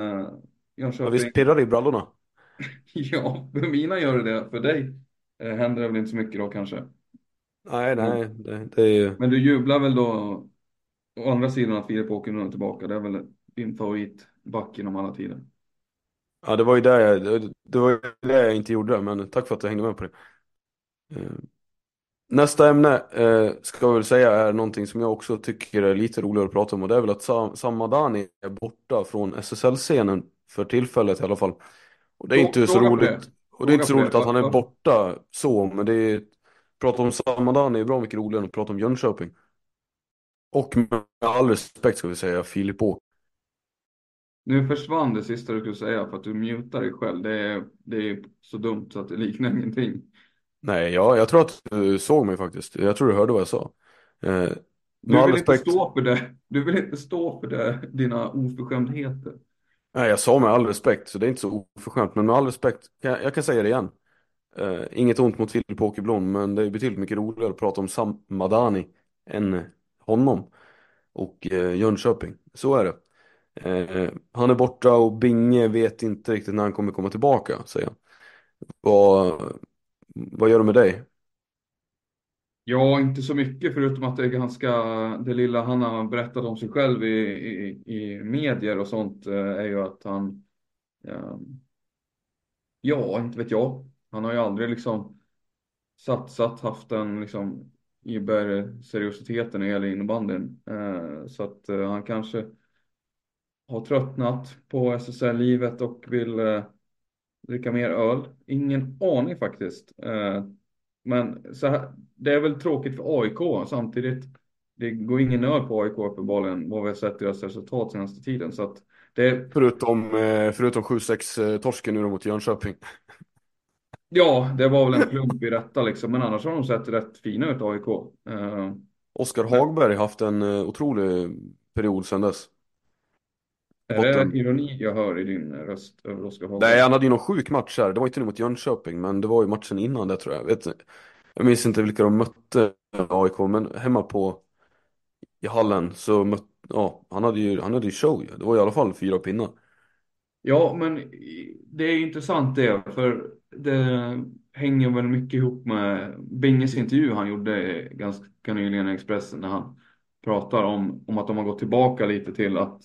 Ja, Jönköping, visst pirrar det i brallorna? ja, för mina gör det. För dig eh, händer det väl inte så mycket då kanske. Nej, nej, det, det är ju... Men du jublar väl då å andra sidan att Filip Åkerlund är tillbaka? Det är väl din favoritback genom alla tider? Ja, det var ju det jag, det- det var ju det jag inte gjorde, men tack för att du hängde med på det. Eh, Nästa ämne eh, ska jag väl säga är någonting som jag också tycker är lite roligare att prata om och det är väl att Sam Samadani är borta från SSL-scenen för tillfället i alla fall. Och det är inte så roligt, och det är inte så roligt att han är borta så, men det är, prata om Samadani är bra mycket roligare än att prata om Jönköping. Och med all respekt ska vi säga, Filip Åk. Nu försvann det sista du skulle säga för att du mutar dig själv. Det är, det är så dumt så att det liknar ingenting. Nej, ja, jag tror att du såg mig faktiskt. Jag tror du hörde vad jag sa. Eh, Du vill inte respekt. stå för det. Du vill inte stå för det, dina oförskämdheter. Nej, jag sa med all respekt, så det är inte så oförskämt. Men med all respekt, jag, jag kan säga det igen. Uh, inget ont mot Filip Åkerblom, men det är betydligt mycket roligare att prata om Sam Madani än honom och uh, Jönköping. Så är det. Uh, han är borta och Binge vet inte riktigt när han kommer komma tillbaka, säger han. Vad, vad gör det med dig? Ja, inte så mycket förutom att det är ganska, det lilla han har berättat om sig själv i, i, i medier och sånt är ju att han, ja, inte vet jag. Han har ju aldrig liksom satsat, haft den liksom Iber-seriositeten när det gäller innebandyn. Eh, Så att eh, han kanske har tröttnat på SSL-livet och vill eh, dricka mer öl. Ingen aning faktiskt. Eh, men så här, det är väl tråkigt för AIK samtidigt. Det går ingen nöd på AIK uppenbarligen vad vi har sett deras resultat senaste tiden. Så att det, Förutom, eh, förutom 7-6-torsken eh, nu då mot Jönköping ja, det var väl en plump i detta liksom. Men annars har de sett rätt fina ut AIK. Eh, Oskar Hagberg har haft en eh, otrolig period sedan dess. Är det ironi jag hör i din röst över Oskar Hagberg? Nej, han hade ju någon sjuk match här. Det var inte nu mot Jönköping, men det var ju matchen innan det tror jag. Vet, jag minns inte vilka de mötte AIK, men hemma på i hallen så mötte, ja, han hade ju, han hade ju show. Det var i alla fall fyra pinnar. Ja, men det är intressant det, för det hänger väl mycket ihop med Binges intervju han gjorde ganska nyligen i Expressen när han pratar om, om att de har gått tillbaka lite till att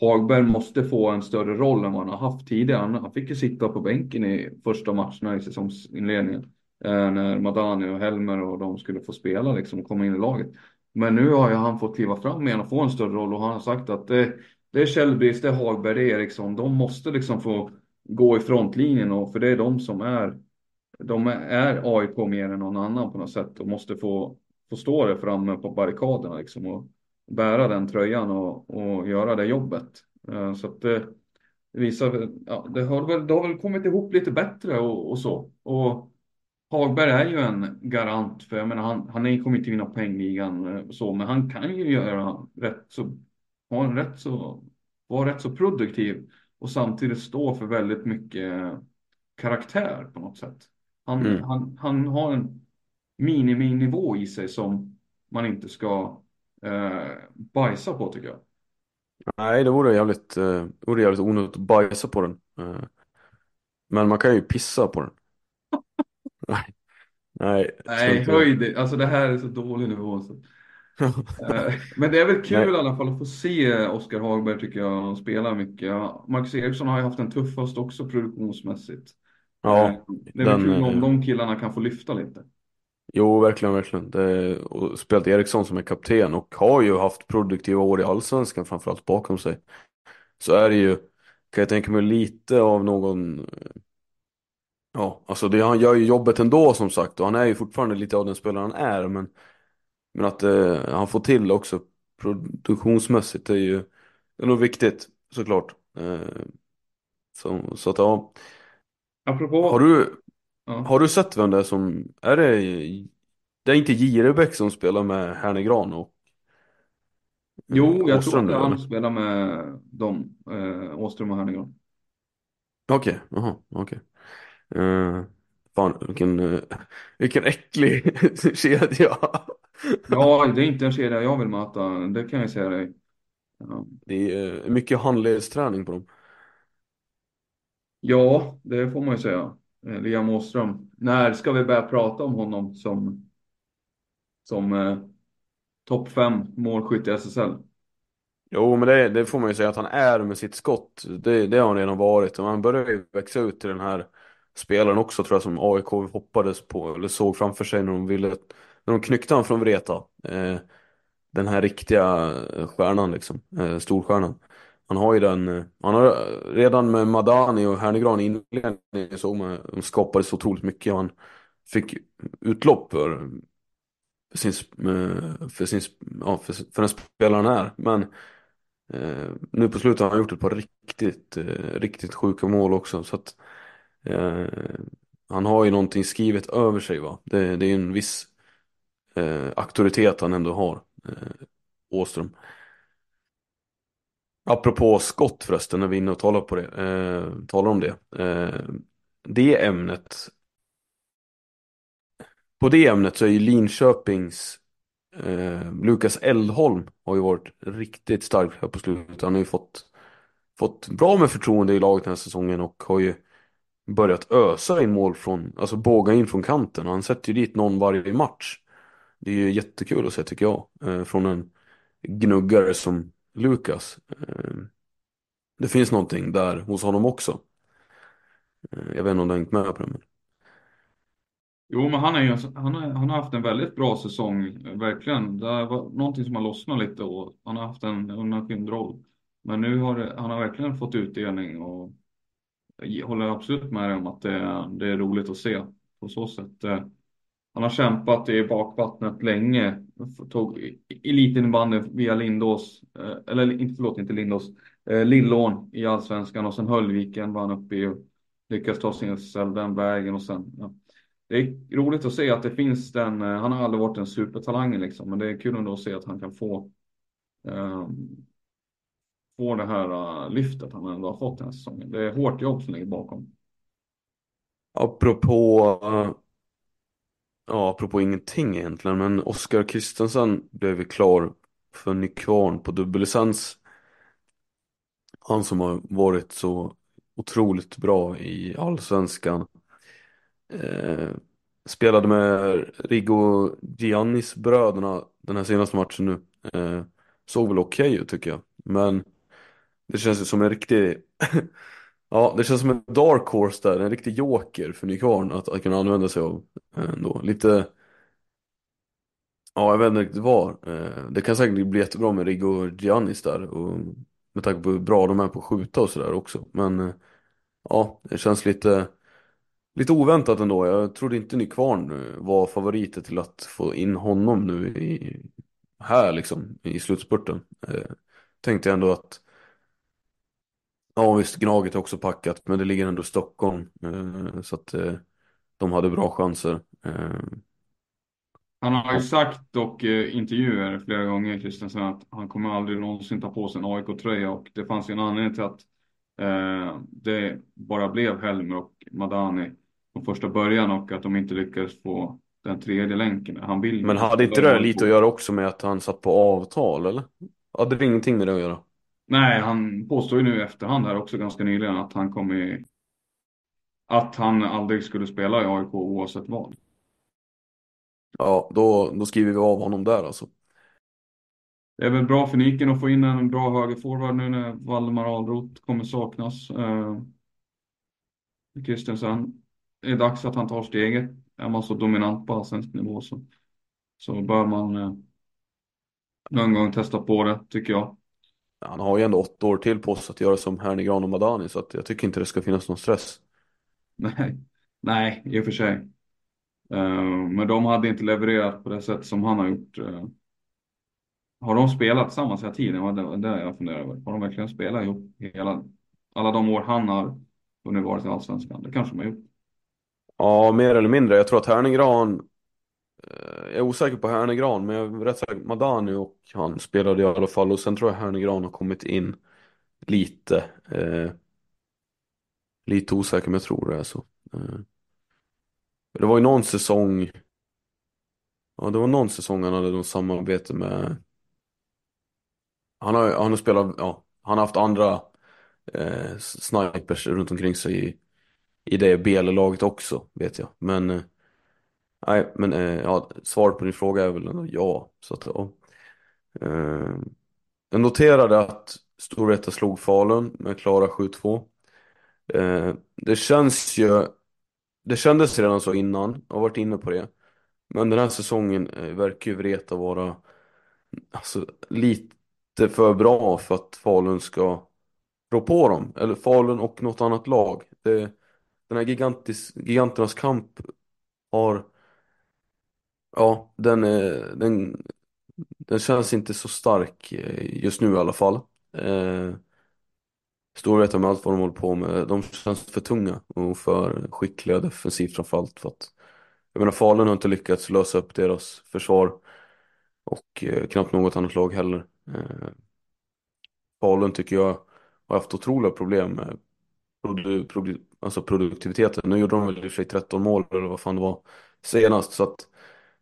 Hagberg måste få en större roll än vad han har haft tidigare. Han, fick ju sitta på bänken i första matcherna i säsongsinledningen eh, när Madani och Helmer och de skulle få spela liksom och komma in i laget. Men nu har ju han fått kliva fram igen och få en större roll och han har sagt att det, det är Källbrist, det är Hagberg, det är Eriksson. De måste liksom få gå i frontlinjen och för det är de som är de är AIK mer än någon annan på något sätt och måste få, få stå där framme på barrikaderna liksom och bära den tröjan och, och göra det jobbet. Eh, så att det visar, ja, det har väl, det har väl kommit ihop lite bättre och, och så. Och Hagberg är ju en garant för, jag menar han, han kommer inte vinna poängligan eh, så, men han kan ju göra rätt så, ha en rätt så, vara rätt så produktiv och samtidigt stå för väldigt mycket karaktär på något sätt. Han, Mm. han, han har en miniminivå i sig som man inte ska eh, bajsa på tycker jag. Nej, det vore jävligt, eh, vore jävligt onödigt att bajsa på den. Eh, Men man kan ju pissa på den. Nej, nej. Nej, inte- höj det. Alltså det här är så dålig nivå. Så. Eh, Men det är väl kul Nej. i alla fall att få se Oskar Hagberg tycker jag spela mycket. Marcus Eriksson har ju haft en tuff höst också produktionsmässigt. Ja, Eh, Det är väl den, kul om eh, de killarna kan få lyfta lite. Jo, verkligen, verkligen. Det, och spelat Eriksson som är kapten och har ju haft produktiva år i Allsvenskan framförallt bakom sig. Så är det ju, kan jag tänka mig, lite av någon... Ja, alltså det, han gör ju jobbet ändå som sagt och han är ju fortfarande lite av den spelare han är men, men att eh, han får till också produktionsmässigt är ju är nog viktigt såklart. Eh, så, så att ja. Apropå, Har du, ja. har du sett vem det är som, är det, det är inte Jirebäck som spelar med Hernegran och Jo, jag tror Åström att nu, han spelar med dem, eh, Åström och Hernegran. Okej, jaha, okej. Eh, fan, vilken, eh, vilken äcklig kedja. Ja, det är inte en kedja jag vill möta, det kan jag säga dig. Ja. Det är eh, mycket handledsträning på dem. Ja, det får man ju säga. Eh, Liam Åström. När ska vi börja prata om honom som, som eh, topp fem målskytt i SSL? Jo, men det, det får man ju säga att han är med sitt skott. Det, det har han redan varit. Och han börjar ju växa ut till den här spelaren också tror jag som AIK hoppades på, eller såg framför sig när de ville, när de knyckte han från Vreta. Eh, den här riktiga eh, stjärnan liksom, eh, storstjärnan. Han har ju den, eh, han har eh, redan med Madani och Hernegran i inledningen såg man, de skapade så otroligt mycket och han fick utlopp för, sin, för sin, ja, för, för den spelaren här. är. Men eh, nu på slutet har han gjort ett par riktigt, eh, riktigt sjuka mål också så att eh, han har ju någonting skrivet över sig va. Det, det är en viss eh, auktoritet han ändå har, eh, Åström. Apropå skott förresten, när vi är inne och talar, på det, eh, talar om det. Eh, det ämnet, på det ämnet så är ju Linköpings eh, Lukas Eldholm har ju varit riktigt stark här på slutet. Han har ju fått, fått bra med förtroende i laget den här säsongen och har ju börjat ösa in mål från, alltså båga in från kanten. Och han sätter ju dit någon varje match. Det är ju jättekul att se tycker jag. Eh, från en gnuggare som Lukas. Eh, det finns någonting där hos honom också. Eh, jag vet inte om du har hängt med på det. Men... Jo, men han, är ju, han, har, han har haft en väldigt bra säsong, verkligen. Det var någonting som har lossnat lite och han har haft en undanskymd roll. Men nu har det, han har verkligen fått utdelning och jag håller absolut med dig om att det, det är roligt att se på så sätt. Han har kämpat i bakvattnet länge. Tog elitinnebandyn via Lindås, eh, eller inte, förlåt, inte Lindås, eh, Lillån i Allsvenskan och sen Höllviken var han uppe i och lyckades ta sin SSL den vägen och sen, ja. Det är roligt att se att det finns den, eh, han har aldrig varit en supertalang liksom, men det är kul ändå att se att han kan få um, få det här uh, lyftet han ändå har fått den här säsongen. Det är hårt jobb som ligger bakom. Apropå uh Ja, apropå ingenting egentligen, men Oskar Kristensen blev ju klar för Nykvarn på dubbellicens. Han som har varit så otroligt bra i Allsvenskan. Eh, spelade med Rigo Giannis bröderna den här senaste matchen nu. Eh, såg väl okej okay ut tycker jag. Men det känns ju som en riktig Ja, det känns som en dark horse där, en riktig joker för Nykvarn att, att kunna använda sig av eh, ändå. Lite Ja, jag vet inte riktigt vad. Eh, det kan säkert bli jättebra med Rigo och Giannis där. Och med tanke på hur bra de är på att skjuta och sådär också. Men eh, ja, det känns lite, lite oväntat ändå. Jag trodde inte Nykvarn eh, var favoriter till att få in honom nu i, här liksom i slutspurten. Eh, tänkte jag ändå att Ja visst, Gnaget är också packat men det ligger ändå i Stockholm. Så att de hade bra chanser. Han har ju sagt och eh, intervjuer flera gånger, Kristensen, att han kommer aldrig någonsin ta på sig en AIK-tröja och det fanns ju en anledning till att eh, det bara blev Helmer och Madani från första början och att de inte lyckades få den tredje länken. Han vill Men hade inte det lite att göra också med att han satt på avtal eller? Hade det ingenting med det att göra? Nej, han påstår ju nu i efterhand här också ganska nyligen att han kommer att han aldrig skulle spela i AIK oavsett vad. Ja, då, då skriver vi av honom där alltså. Det är väl bra för Nyken att få in en bra högerforward nu när Valdemar Alroth kommer saknas. Eh, Kristensen, det är dags att han tar steget. Är man så dominant på allsvensk nivå så, så bör man eh, någon gång testa på det, tycker jag. Han har ju ändå åtta år till på sig att göra som Hernegran och Madani så att jag tycker inte det ska finnas någon stress. Nej, nej, i och för sig. Uh, men de hade inte levererat på det sätt som han har gjort. Uh, har de spelat tillsammans hela tiden? Det var det jag funderar över. Har de verkligen spelat ihop hela, alla de år han har hunnit varit i Allsvenskan? Det kanske de har gjort. Ja, mer eller mindre. Jag tror att Hernegran Eh, jag är osäker på Hernegran, men jag är rätt säker Madani och han spelade i alla fall. Och sen tror jag Hernegran har kommit in lite. Eh, lite osäker, men jag tror det är så. Eh. Det var ju någon säsong Ja det var någon säsong han hade något samarbete med Han har, han har spelat, ja Han har haft andra eh, snipers runt omkring sig i, i det BL-laget också vet jag Men eh, Nej men eh, ja, svaret på din fråga är väl ändå ja så att ja eh, jag noterade att Storvreta slog Falun med klara 7-2. Eh, det känns ju, det kändes redan så innan, jag har varit inne på det. Men den här säsongen eh, verkar ju Vreta vara alltså, lite för bra för att Falun ska rå på dem. Eller Falun och något annat lag. Det, den här gigantis, giganternas kamp har, ja, den, är- den, den känns inte så stark eh, just nu i alla fall. Eh, Storvreta med allt vad de håller på med, de känns för tunga och för skickliga defensivt framförallt. För att, jag menar Falun har inte lyckats lösa upp deras försvar och eh, knappt något annat lag heller. Eh, Falun tycker jag har haft otroliga problem med produ, produ, alltså produktiviteten. Nu gjorde de väl i och för sig 13 mål eller vad fan det var senast. Så att,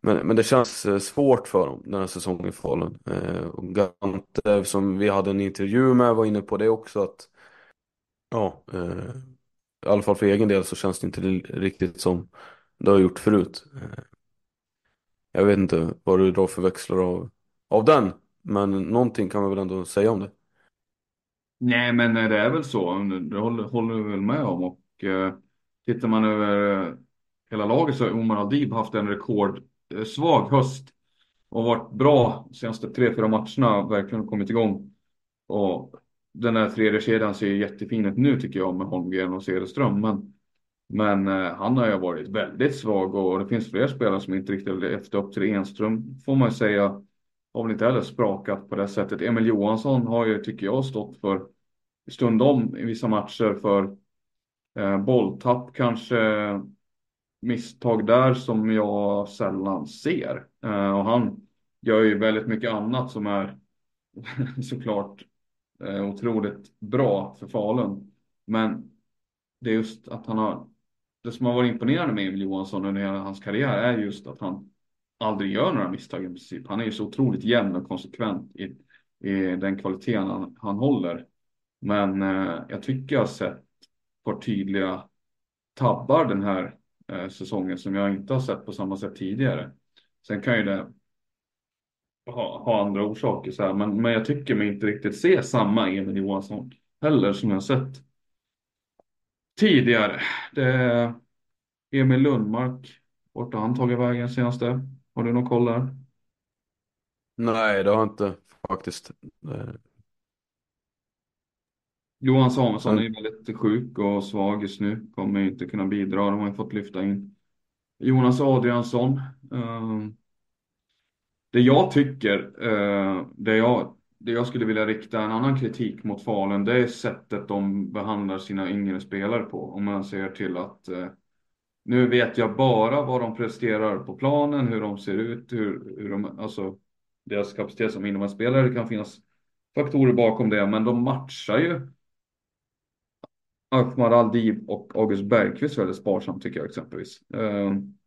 men, men det känns eh, svårt för dem den här säsongen i Falun. Eh, och Gante som vi hade en intervju med var inne på det också att ja, eh, i alla fall för egen del så känns det inte riktigt som det har gjort förut. Eh, jag vet inte vad du drar för växlar av, av den. Men någonting kan man väl ändå säga om det. Nej, men eh, det är väl så. Det håller, håller vi väl med om. Och eh, tittar man över eh, hela laget så har Omar Adib haft en rekord. Eh, svag höst. Och varit bra de senaste tre, fyra matcherna. Verkligen kommit igång. Och den här tredje kedjan ser jättefin ut nu tycker jag med Holmgren och Cederström. Men, men eh, han har ju varit väldigt svag och det finns fler spelare som inte riktigt levt upp till Enström får man ju säga. Har väl inte heller sprakat på det sättet. Emil Johansson har ju, tycker jag, stått för stundom i vissa matcher för eh, bolltapp kanske misstag där som jag sällan ser. Eh, och han gör ju väldigt mycket annat som är såklart eh, otroligt bra för Falun. Men det är just att han har, det som har varit imponerande med Emil Johansson under hela hans karriär är just att han aldrig gör några misstag i princip. Han är ju så otroligt jämn och konsekvent i, i den kvaliteten han, han håller. Men eh, jag tycker jag har sett ett par tydliga tabbar den här eh, säsongen som jag inte har sett på samma sätt tidigare. Sen kan ju det ha, ha andra orsaker så här, men, men jag tycker mig inte riktigt se samma Emil Johansson heller som jag sett tidigare. Det är Emil Lundmark, vart har han tagit vägen senaste? Har du någon koll där? Nej, det har jag inte faktiskt. Eh, Johan Samuelsson Men- är ju väldigt sjuk och svag just nu. Kommer inte kunna bidra. De har ju fått lyfta in Jonas Adriansson. Eh, Det jag tycker, eh, det jag, det jag skulle vilja rikta en annan kritik mot Falun, det är sättet de behandlar sina yngre spelare på. Om man ser till att eh, nu vet jag bara vad de presterar på planen, hur de ser ut, hur, hur de, alltså deras kapacitet som innebandyspelare. Det kan finnas faktorer bakom det, men de matchar ju Ahmad Aldib och August Bergqvist väldigt sparsamt tycker jag exempelvis. Ehm,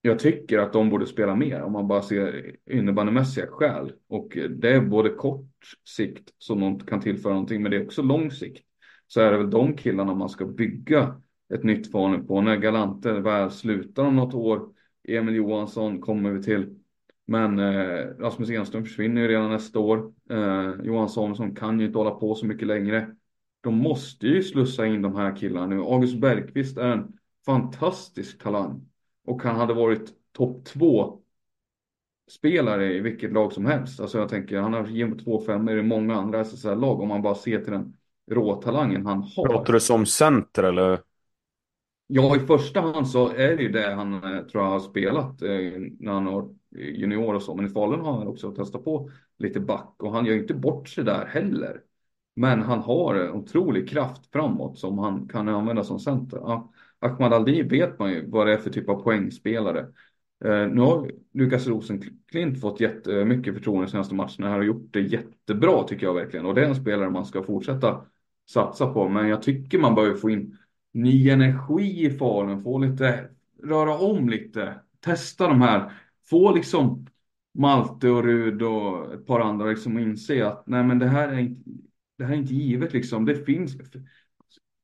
jag tycker att de borde spela mer om man bara ser innebandymässiga skäl. Och det är både kort sikt som de kan tillföra någonting, men det är också lång sikt. Så är det väl de killarna man ska bygga ett nytt Falun på. När Galante väl slutar om något år, Emil Johansson kommer vi till. Men eh, Rasmus Enström försvinner ju redan nästa år. Eh, Johan Samuelsson kan ju inte hålla på så mycket längre. De måste ju slussa in de här killarna nu. August Bergqvist är en fantastisk talang. Och han hade varit topp två spelare i vilket lag som helst. Alltså jag tänker, han har genom två femmor i många andra SSL-lag om man bara ser till den råtalangen han har. Pratar du som center eller? Ja, i första hand så är det ju det han eh, tror jag har spelat eh, när han var junior och så. Men i Falun har han också testat på lite back och han gör ju inte bort sig där heller. Men han har en otrolig kraft framåt som han kan använda som center. Ahmad Aldi vet man ju vad det är för typ av poängspelare. Eh, nu har Lukas Rosenklint fått jättemycket förtroende de senaste matcherna här och gjort det jättebra tycker jag verkligen. Och det är en spelare man ska fortsätta satsa på. Men jag tycker man behöver få in ny energi i Falun, få lite, röra om lite, testa de här, få liksom Malte och Rud och ett par andra liksom inse att nej men det här är inte, det här är inte givet liksom. Det finns,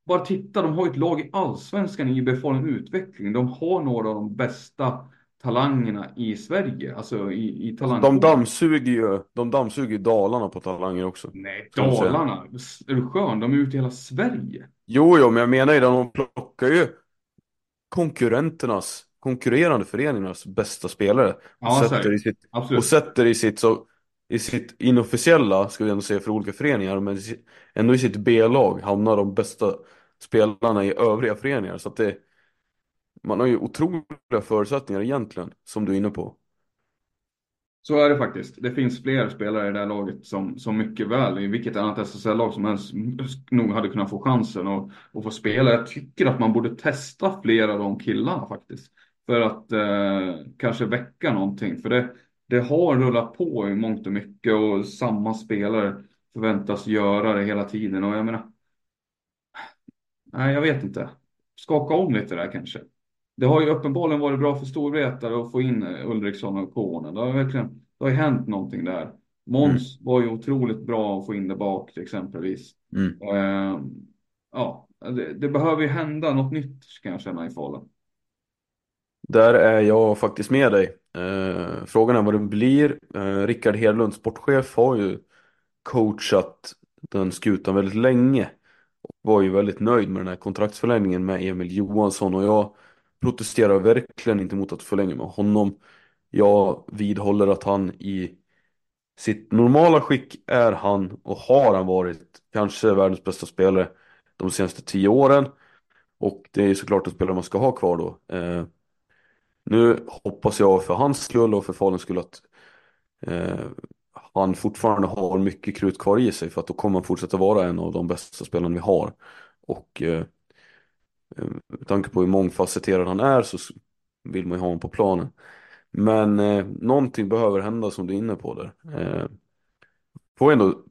bara titta, de har ett lag i allsvenskan i Falun Utveckling. De har några av de bästa talangerna i Sverige, alltså i, i De talangpoolen. dammsuger ju, de dammsuger Dalarna på talanger också. Nej. Dalarna. Är du skön? De är ute i hela Sverige. Jo, jo, men jag menar ju de plockar ju konkurrenternas, konkurrerande föreningarnas bästa spelare Ja, och sätter i sitt, Absolut. och sätter i sitt, så, i sitt inofficiella, ska vi ändå säga för olika föreningar, men ändå i sitt B-lag hamnar de bästa spelarna i övriga föreningar. Så att det, man har ju otroliga förutsättningar egentligen, som du är inne på. Så är det faktiskt. Det finns fler spelare i det här laget som, som mycket väl, i vilket annat SSL-lag som helst, nog hade kunnat få chansen att, att få spela. Jag tycker att man borde testa flera av de killarna faktiskt. För att eh, kanske väcka någonting. För det, det har rullat på i mångt och mycket och samma spelare förväntas göra det hela tiden. Och jag menar, nej jag vet inte. Skaka om lite där kanske. Det har ju uppenbarligen varit bra för Storvreta att få in Ulriksson och Kånen. Det har verkligen, det har ju hänt någonting där. Måns var ju otroligt bra att få in det bak exempelvis. Mm. Eh, ja, det, det behöver ju hända något nytt kan jag känna i Falun. Där är jag faktiskt med dig. Eh, frågan är vad det blir. Eh, Rickard Hedlund, sportchef, har ju coachat den skutan väldigt länge. Och var ju väldigt nöjd med den här kontraktsförlängningen med Emil Johansson och jag protesterar verkligen inte mot att förlänga med honom. Jag vidhåller att han i sitt normala skick är han och har han varit kanske världens bästa spelare de senaste tio åren. Och det är ju såklart en spelare man ska ha kvar då. Eh, nu hoppas jag för hans skull och för Faluns skull att eh, han fortfarande har mycket krut kvar i sig för att då kommer han fortsätta vara en av de bästa spelarna vi har. Och eh, eh med tanke på hur mångfacetterad han är så vill man ju ha honom på planen. Men eh, någonting behöver hända som du är inne på där. Eh, får ändå,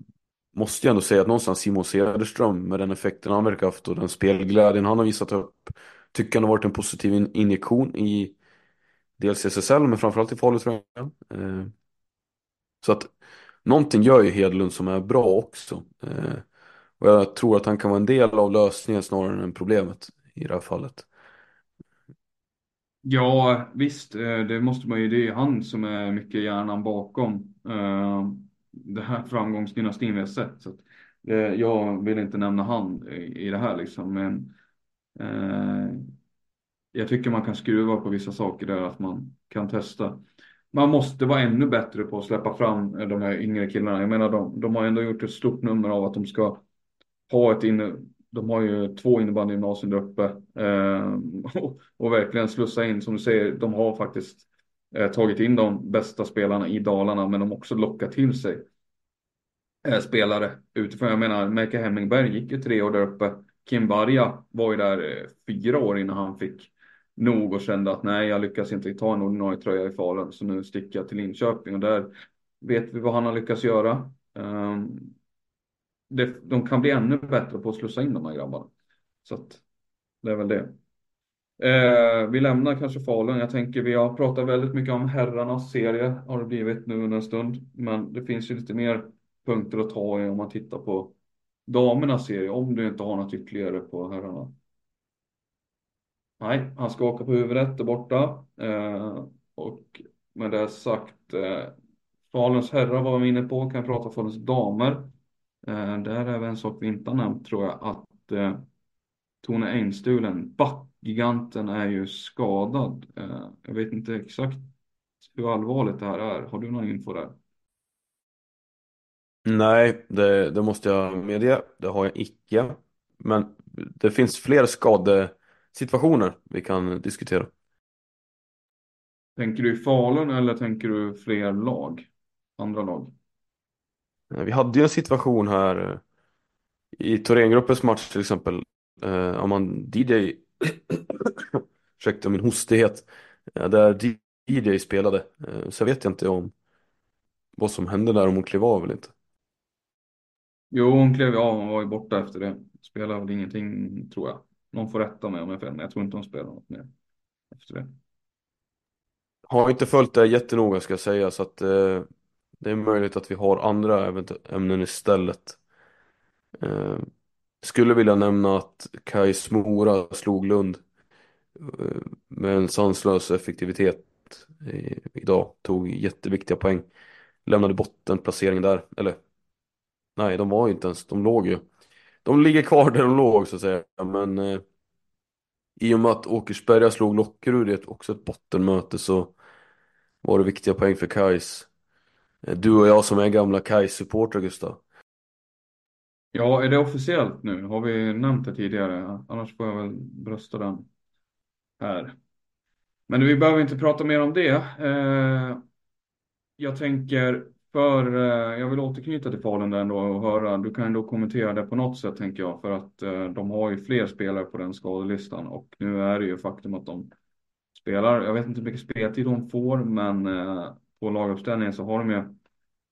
måste jag ändå säga att någonstans Simon Cederström med den effekten han verkar haft och den spelglädjen han har visat upp tycker han har varit en positiv in- injektion i dels i SSL men framförallt i Falu tror jag. Eh, så att någonting gör ju Hedlund som är bra också. Eh, och jag tror att han kan vara en del av lösningen snarare än problemet i det här fallet. Ja, visst, eh, det måste man ju, det är han som är mycket hjärnan bakom det här framgångsdynastin vi har sett. Så att, jag vill inte nämna han i, det här liksom, men jag tycker man kan skruva på vissa saker där, att man kan testa. Man måste vara ännu bättre på att släppa fram eh, de här yngre killarna. Jag menar, de, de har ändå gjort ett stort nummer av att de ska ha ett inne, de har ju två innebandygymnasium där uppe eh, och, och verkligen slussa in, som du säger, de har faktiskt eh, tagit in de bästa spelarna i Dalarna, men de har också lockat till sig eh, spelare utifrån. Jag menar, Melke Hemmingberg gick ju tre år där uppe. Kim Barja var ju där eh, fyra år innan han fick nog och kände att nej, jag lyckas inte ta en ordinarie tröja i Falun, så nu sticker jag till Linköping och där vet vi vad han har lyckats göra. Ehm, de kan bli ännu bättre på att slussa in de här grabbarna. Så att det är väl det. Eh, vi lämnar kanske Falun. Jag tänker vi har pratat väldigt mycket om herrarnas serie har det blivit nu under en stund. Men det finns ju lite mer punkter att ta i om man tittar på damernas serie. Om du inte har något ytterligare på herrarna. Nej, han ska åka på huvudet där borta. Eh, och med det sagt, eh, Faluns herrar var vi inne på, kan jag prata Faluns damer. Eh, där är väl en sak vi inte har nämnt tror jag, att eh, Tone Engstulen, backgiganten, är ju skadad. Eh, jag vet inte exakt hur allvarligt det här är. Har du någon info där? Nej, det, det måste jag medge. Det har jag icke. Men det finns fler skadesituationer vi kan diskutera. Tänker du i Falun eller tänker du fler lag? Andra lag? Vi hade ju en situation här eh, i Thorengruppens match till exempel. Eh, om man DJ, ursäkta min hostighet, eh, där DJ spelade. Eh, så vet jag inte om vad som hände där, om hon klev av eller inte. Jo, hon klev av. Hon var ju borta efter det. Spelade väl ingenting, tror jag. Någon får rätta mig om jag har fel, men jag tror inte de spelar något mer efter det. Har inte följt det jättenoga ska jag säga så att eh, det är möjligt att vi har andra ämnen istället. Eh, skulle vilja nämna att Kai Smora slog Lund eh, med en sanslös effektivitet idag. Tog jätteviktiga poäng. Lämnade bottenplacering där. Eller nej, de var ju inte ens, de låg ju. De ligger kvar där de låg så att säga. Men eh, i och med att Åkersberga slog Lockerud i ett, också ett bottenmöte så var det viktiga poäng för Kais. Eh, du och jag som är gamla Kais-supportrar Gustav. Ja, är det officiellt nu? Har vi nämnt det tidigare? Annars får jag väl brösta den här. Men vi behöver inte prata mer om det. Eh, jag tänker, för eh, jag vill återknyta till Falun där ändå och höra, du kan ändå kommentera det på något sätt tänker jag, för att eh, de har ju fler spelare på den skadelistan och nu är det ju faktum att de spelar, jag vet inte hur mycket speltid de får, men eh, på laguppställningen så har de ju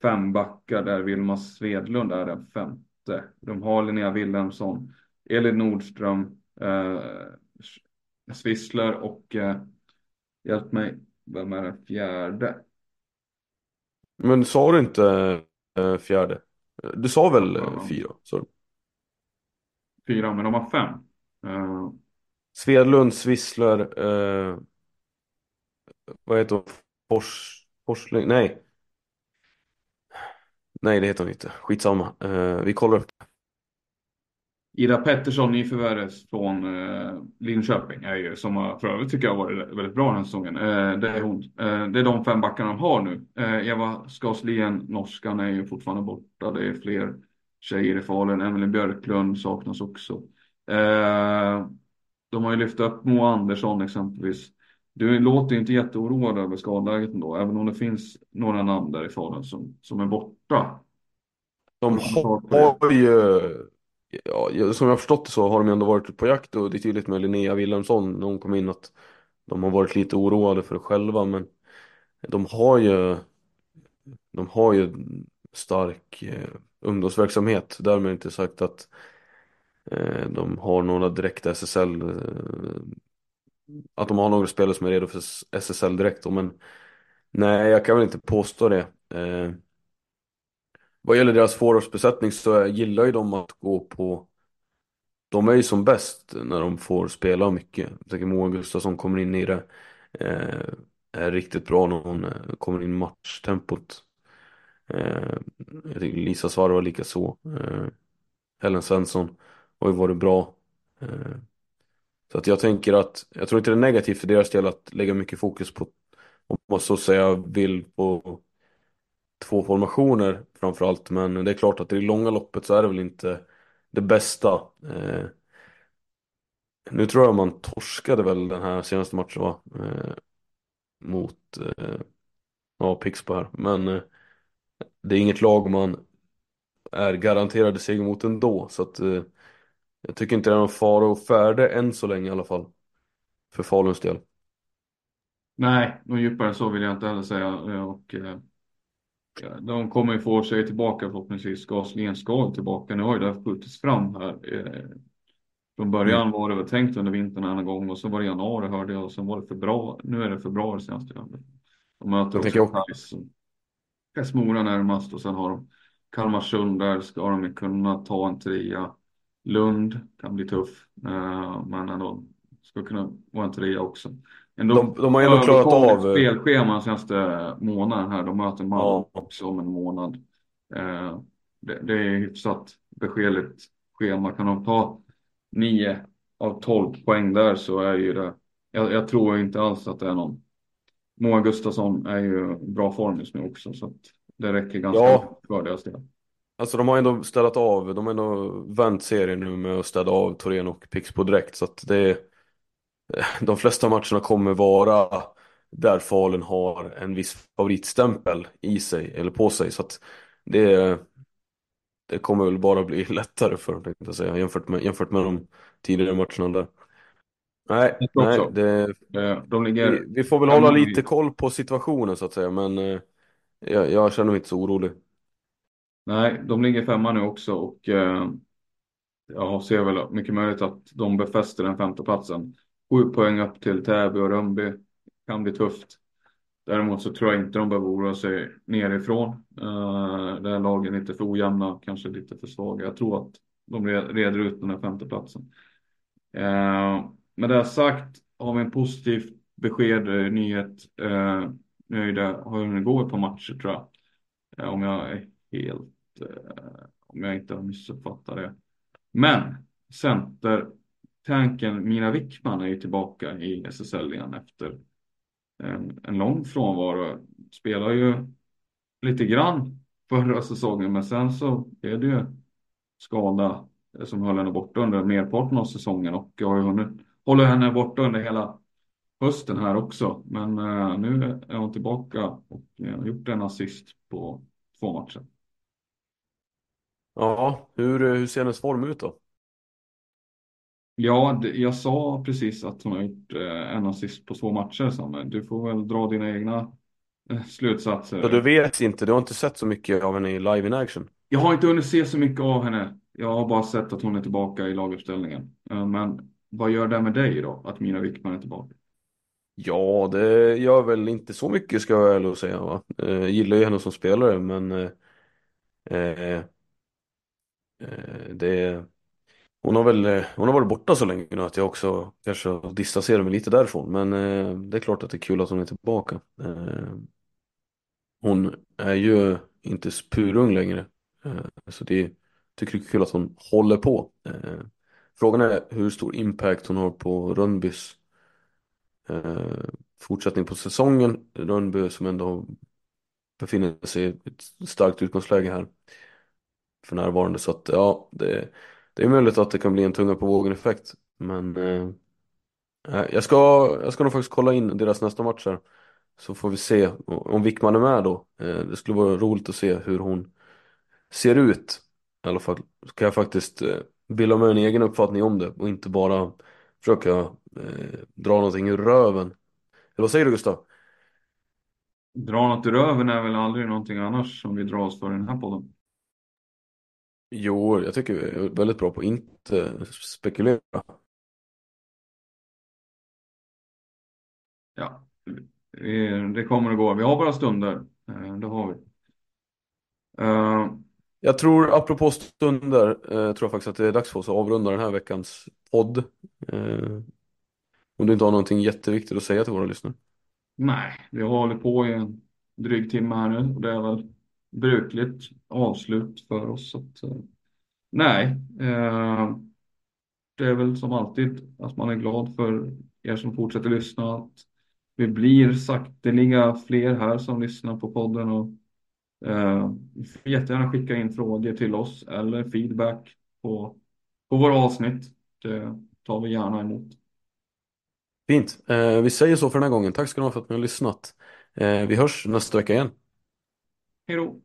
fem backar där Vilma Svedlund är den femte. De har Linnea Wilhelmsson, Elin Nordström, eh, Swissler och eh, hjälp mig, vem är den fjärde? Men sa du inte eh, fjärde? Du sa väl Ja. fyra? Så. Fyra, men de har fem. Eh, Svedlund, Swissler, eh, vad heter hon? Fors, Forsling? Nej. Nej, det heter hon inte. Skitsamma. Eh, vi kollar upp. Ida Pettersson, nyförvärvet från eh, Linköping, är ju, som har för övrigt tycker jag varit väldigt bra den här säsongen. Eh, det är hon. Eh, det är de fem backarna de har nu. Eh, Eva Skaslien, norskan, är ju fortfarande borta. Det är fler tjejer i Falun. Emelie Björklund saknas också. Eh, de har ju lyft upp Moa Andersson exempelvis. Du låter ju inte jätteoroad över skadeläget ändå, även om det finns några namn där i Falun som, som är borta. De har ju, ja, som jag har förstått det så har de ju ändå varit på jakt och det är tydligt med Linnea Wilhelmsson när hon kom in att de har varit lite oroade för det själva men de har ju de har ju stark eh, ungdomsverksamhet. Därmed inte sagt att eh, de har några direkta SSL eh, att de har några spelare som är redo för SSL direkt då, men nej jag kan väl inte påstå det. Eh, vad gäller deras forwardsbesättning så gillar ju de att gå på de är ju som bäst när de får spela mycket. Jag tänker Moa Gustafsson kommer in i det. Eh, är riktigt bra när hon eh, kommer in i matchtempot. Eh, jag tycker Lisa Svarva likaså. Eh, Helen Svensson har ju varit bra. Eh, så att jag tänker att jag tror inte det är negativt för deras del att lägga mycket fokus på om man så säga vill på två formationer framförallt. Men det är klart att i det långa loppet så är det väl inte det bästa. Eh, nu tror jag man torskade väl den här senaste matchen va? Eh, mot eh, ja, Pixbo här. Men eh, det är inget lag man är garanterade seger mot ändå. Så att eh, jag tycker inte det är någon fara och färde än så länge i alla fall. För Faluns del. Nej, något djupare så vill jag inte heller säga. Eh, och, eh, ja, de kommer ju få sig tillbaka förhoppningsvis. Gaslien ska tillbaka. Nu har ju det här skjutits fram här. Eh, från början Mm. var det väl tänkt under vintern en gång och så var det januari hörde jag och sen var det februari. Nu är det februari senaste gången. De möter Jag också Kais. Kais Mora närmast och sen har de Kalmarsund där ska de kunna ta en trea. Lund kan bli tuff, eh, men ändå ska kunna vara en trea också. Ändå De, de har ändå klarat av... eh, spelschema senaste månaden här. De möter Malmö Ja. också om en månad. Eh, det, det är hyfsat beskedligt schema. Kan de ta nio av 12 poäng där så är ju det. Jag, jag tror inte alls att det är någon. Moa Gustafsson är ju bra form just nu också så att det räcker ganska Ja. för deras del. Alltså de har ändå städat av, de har ändå vänt serien nu med att städa av Torén och Pixbo direkt så att det är, De flesta matcherna kommer vara där Falun har en viss favoritstämpel i sig, eller på sig. Så att det Det kommer väl bara bli lättare för dem jag säga jämfört med, jämfört med de tidigare matcherna där. Nej, nej det, Eh, De ligger vi, vi får väl hålla lite koll på situationen så att säga men eh, jag, jag känner mig inte så orolig. Nej, de ligger femma nu också och eh, jag ser väl mycket möjligt att de befäster den femte platsen. Sju poäng upp till Täby och Rönnby. Kan bli tufft. Däremot så tror jag inte de behöver oroa sig nerifrån. Eh, det här lagen är lite för ojämna, kanske lite för svaga. Jag tror att de reder ut den här femteplatsen. Uh, eh, med det sagt har vi en positiv besked, eh, nyhet. Uh, nu är det, har hunnit gå ett par matcher tror jag. Uh, om jag är helt, uh, om jag inte har missuppfattat det. Men Center. Tanken, Mina Wickman är ju tillbaka i SSL igen efter en, en lång frånvaro. Spelar ju lite grann förra säsongen men sen så är det ju skada som höll henne borta under merparten av säsongen och jag har ju hunnit hålla henne borta under hela hösten här också. Men eh, nu är hon tillbaka och uh, har gjort en assist på två matcher. Ja, hur, hur ser hennes form ut då? Ja, jag sa precis att hon har gjort uh, en assist på två matcher. Så du får väl dra dina egna slutsatser. Ja, du vet inte, du har inte sett så mycket av henne i live in action? Jag har inte hunnit se så mycket av henne. Jag har bara sett att hon är tillbaka i laguppställningen. Men vad gör det med dig då, att Mina Wickman är tillbaka? Ja, det gör väl inte så mycket ska jag ärligt säga. Va? Jag gillar ju henne som spelare men eh, eh, det, hon, har väl, hon har varit borta så länge nu att jag också kanske distanserar mig lite därifrån. Men eh, det är klart att det är kul att hon är tillbaka. Eh, hon är ju inte purung längre. Eh, så det tycker jag är kul att hon håller på. Eh, frågan är hur stor impact hon har på Rönnbys eh, fortsättning på säsongen. Rönnby som ändå befinner sig i ett starkt utgångsläge här för närvarande. Så att ja, det, det är möjligt att det kan bli en tunga på vågen effekt. Men eh, eh, jag, ska, jag ska nog faktiskt kolla in deras nästa match här. Så får vi se om Wickman är med då. Eh, det skulle vara roligt att se hur hon ser ut. I alla fall ska jag faktiskt eh, bilda mig en egen uppfattning om det och inte bara försöka eh, dra någonting ur röven. Eller vad säger du Gustav? Dra något ur röven är väl aldrig någonting annars som vi drar oss för i den här podden. Jo, jag tycker vi är väldigt bra på att inte spekulera. Ja, det kommer att gå. Vi har bara stunder. Eh, det har vi. Uh, jag tror, apropå stunder, eh, tror jag faktiskt att det är dags för oss att avrunda den här veckans podd. Eh, om du inte har någonting jätteviktigt att säga till våra lyssnare. Nej, vi har hållit på i en dryg timme här nu och det är väl brukligt avslut för oss. Att, eh, nej, eh, det är väl som alltid att man är glad för er som fortsätter lyssna. Att vi blir sakteliga fler här som lyssnar på podden och Eh, får jättegärna skicka in frågor till oss eller feedback på, på våra avsnitt. Det tar vi gärna emot. Fint. Eh, vi säger så för den här gången. Tack ska ni ha för att ni har lyssnat. Eh, vi hörs nästa vecka igen. Hej då.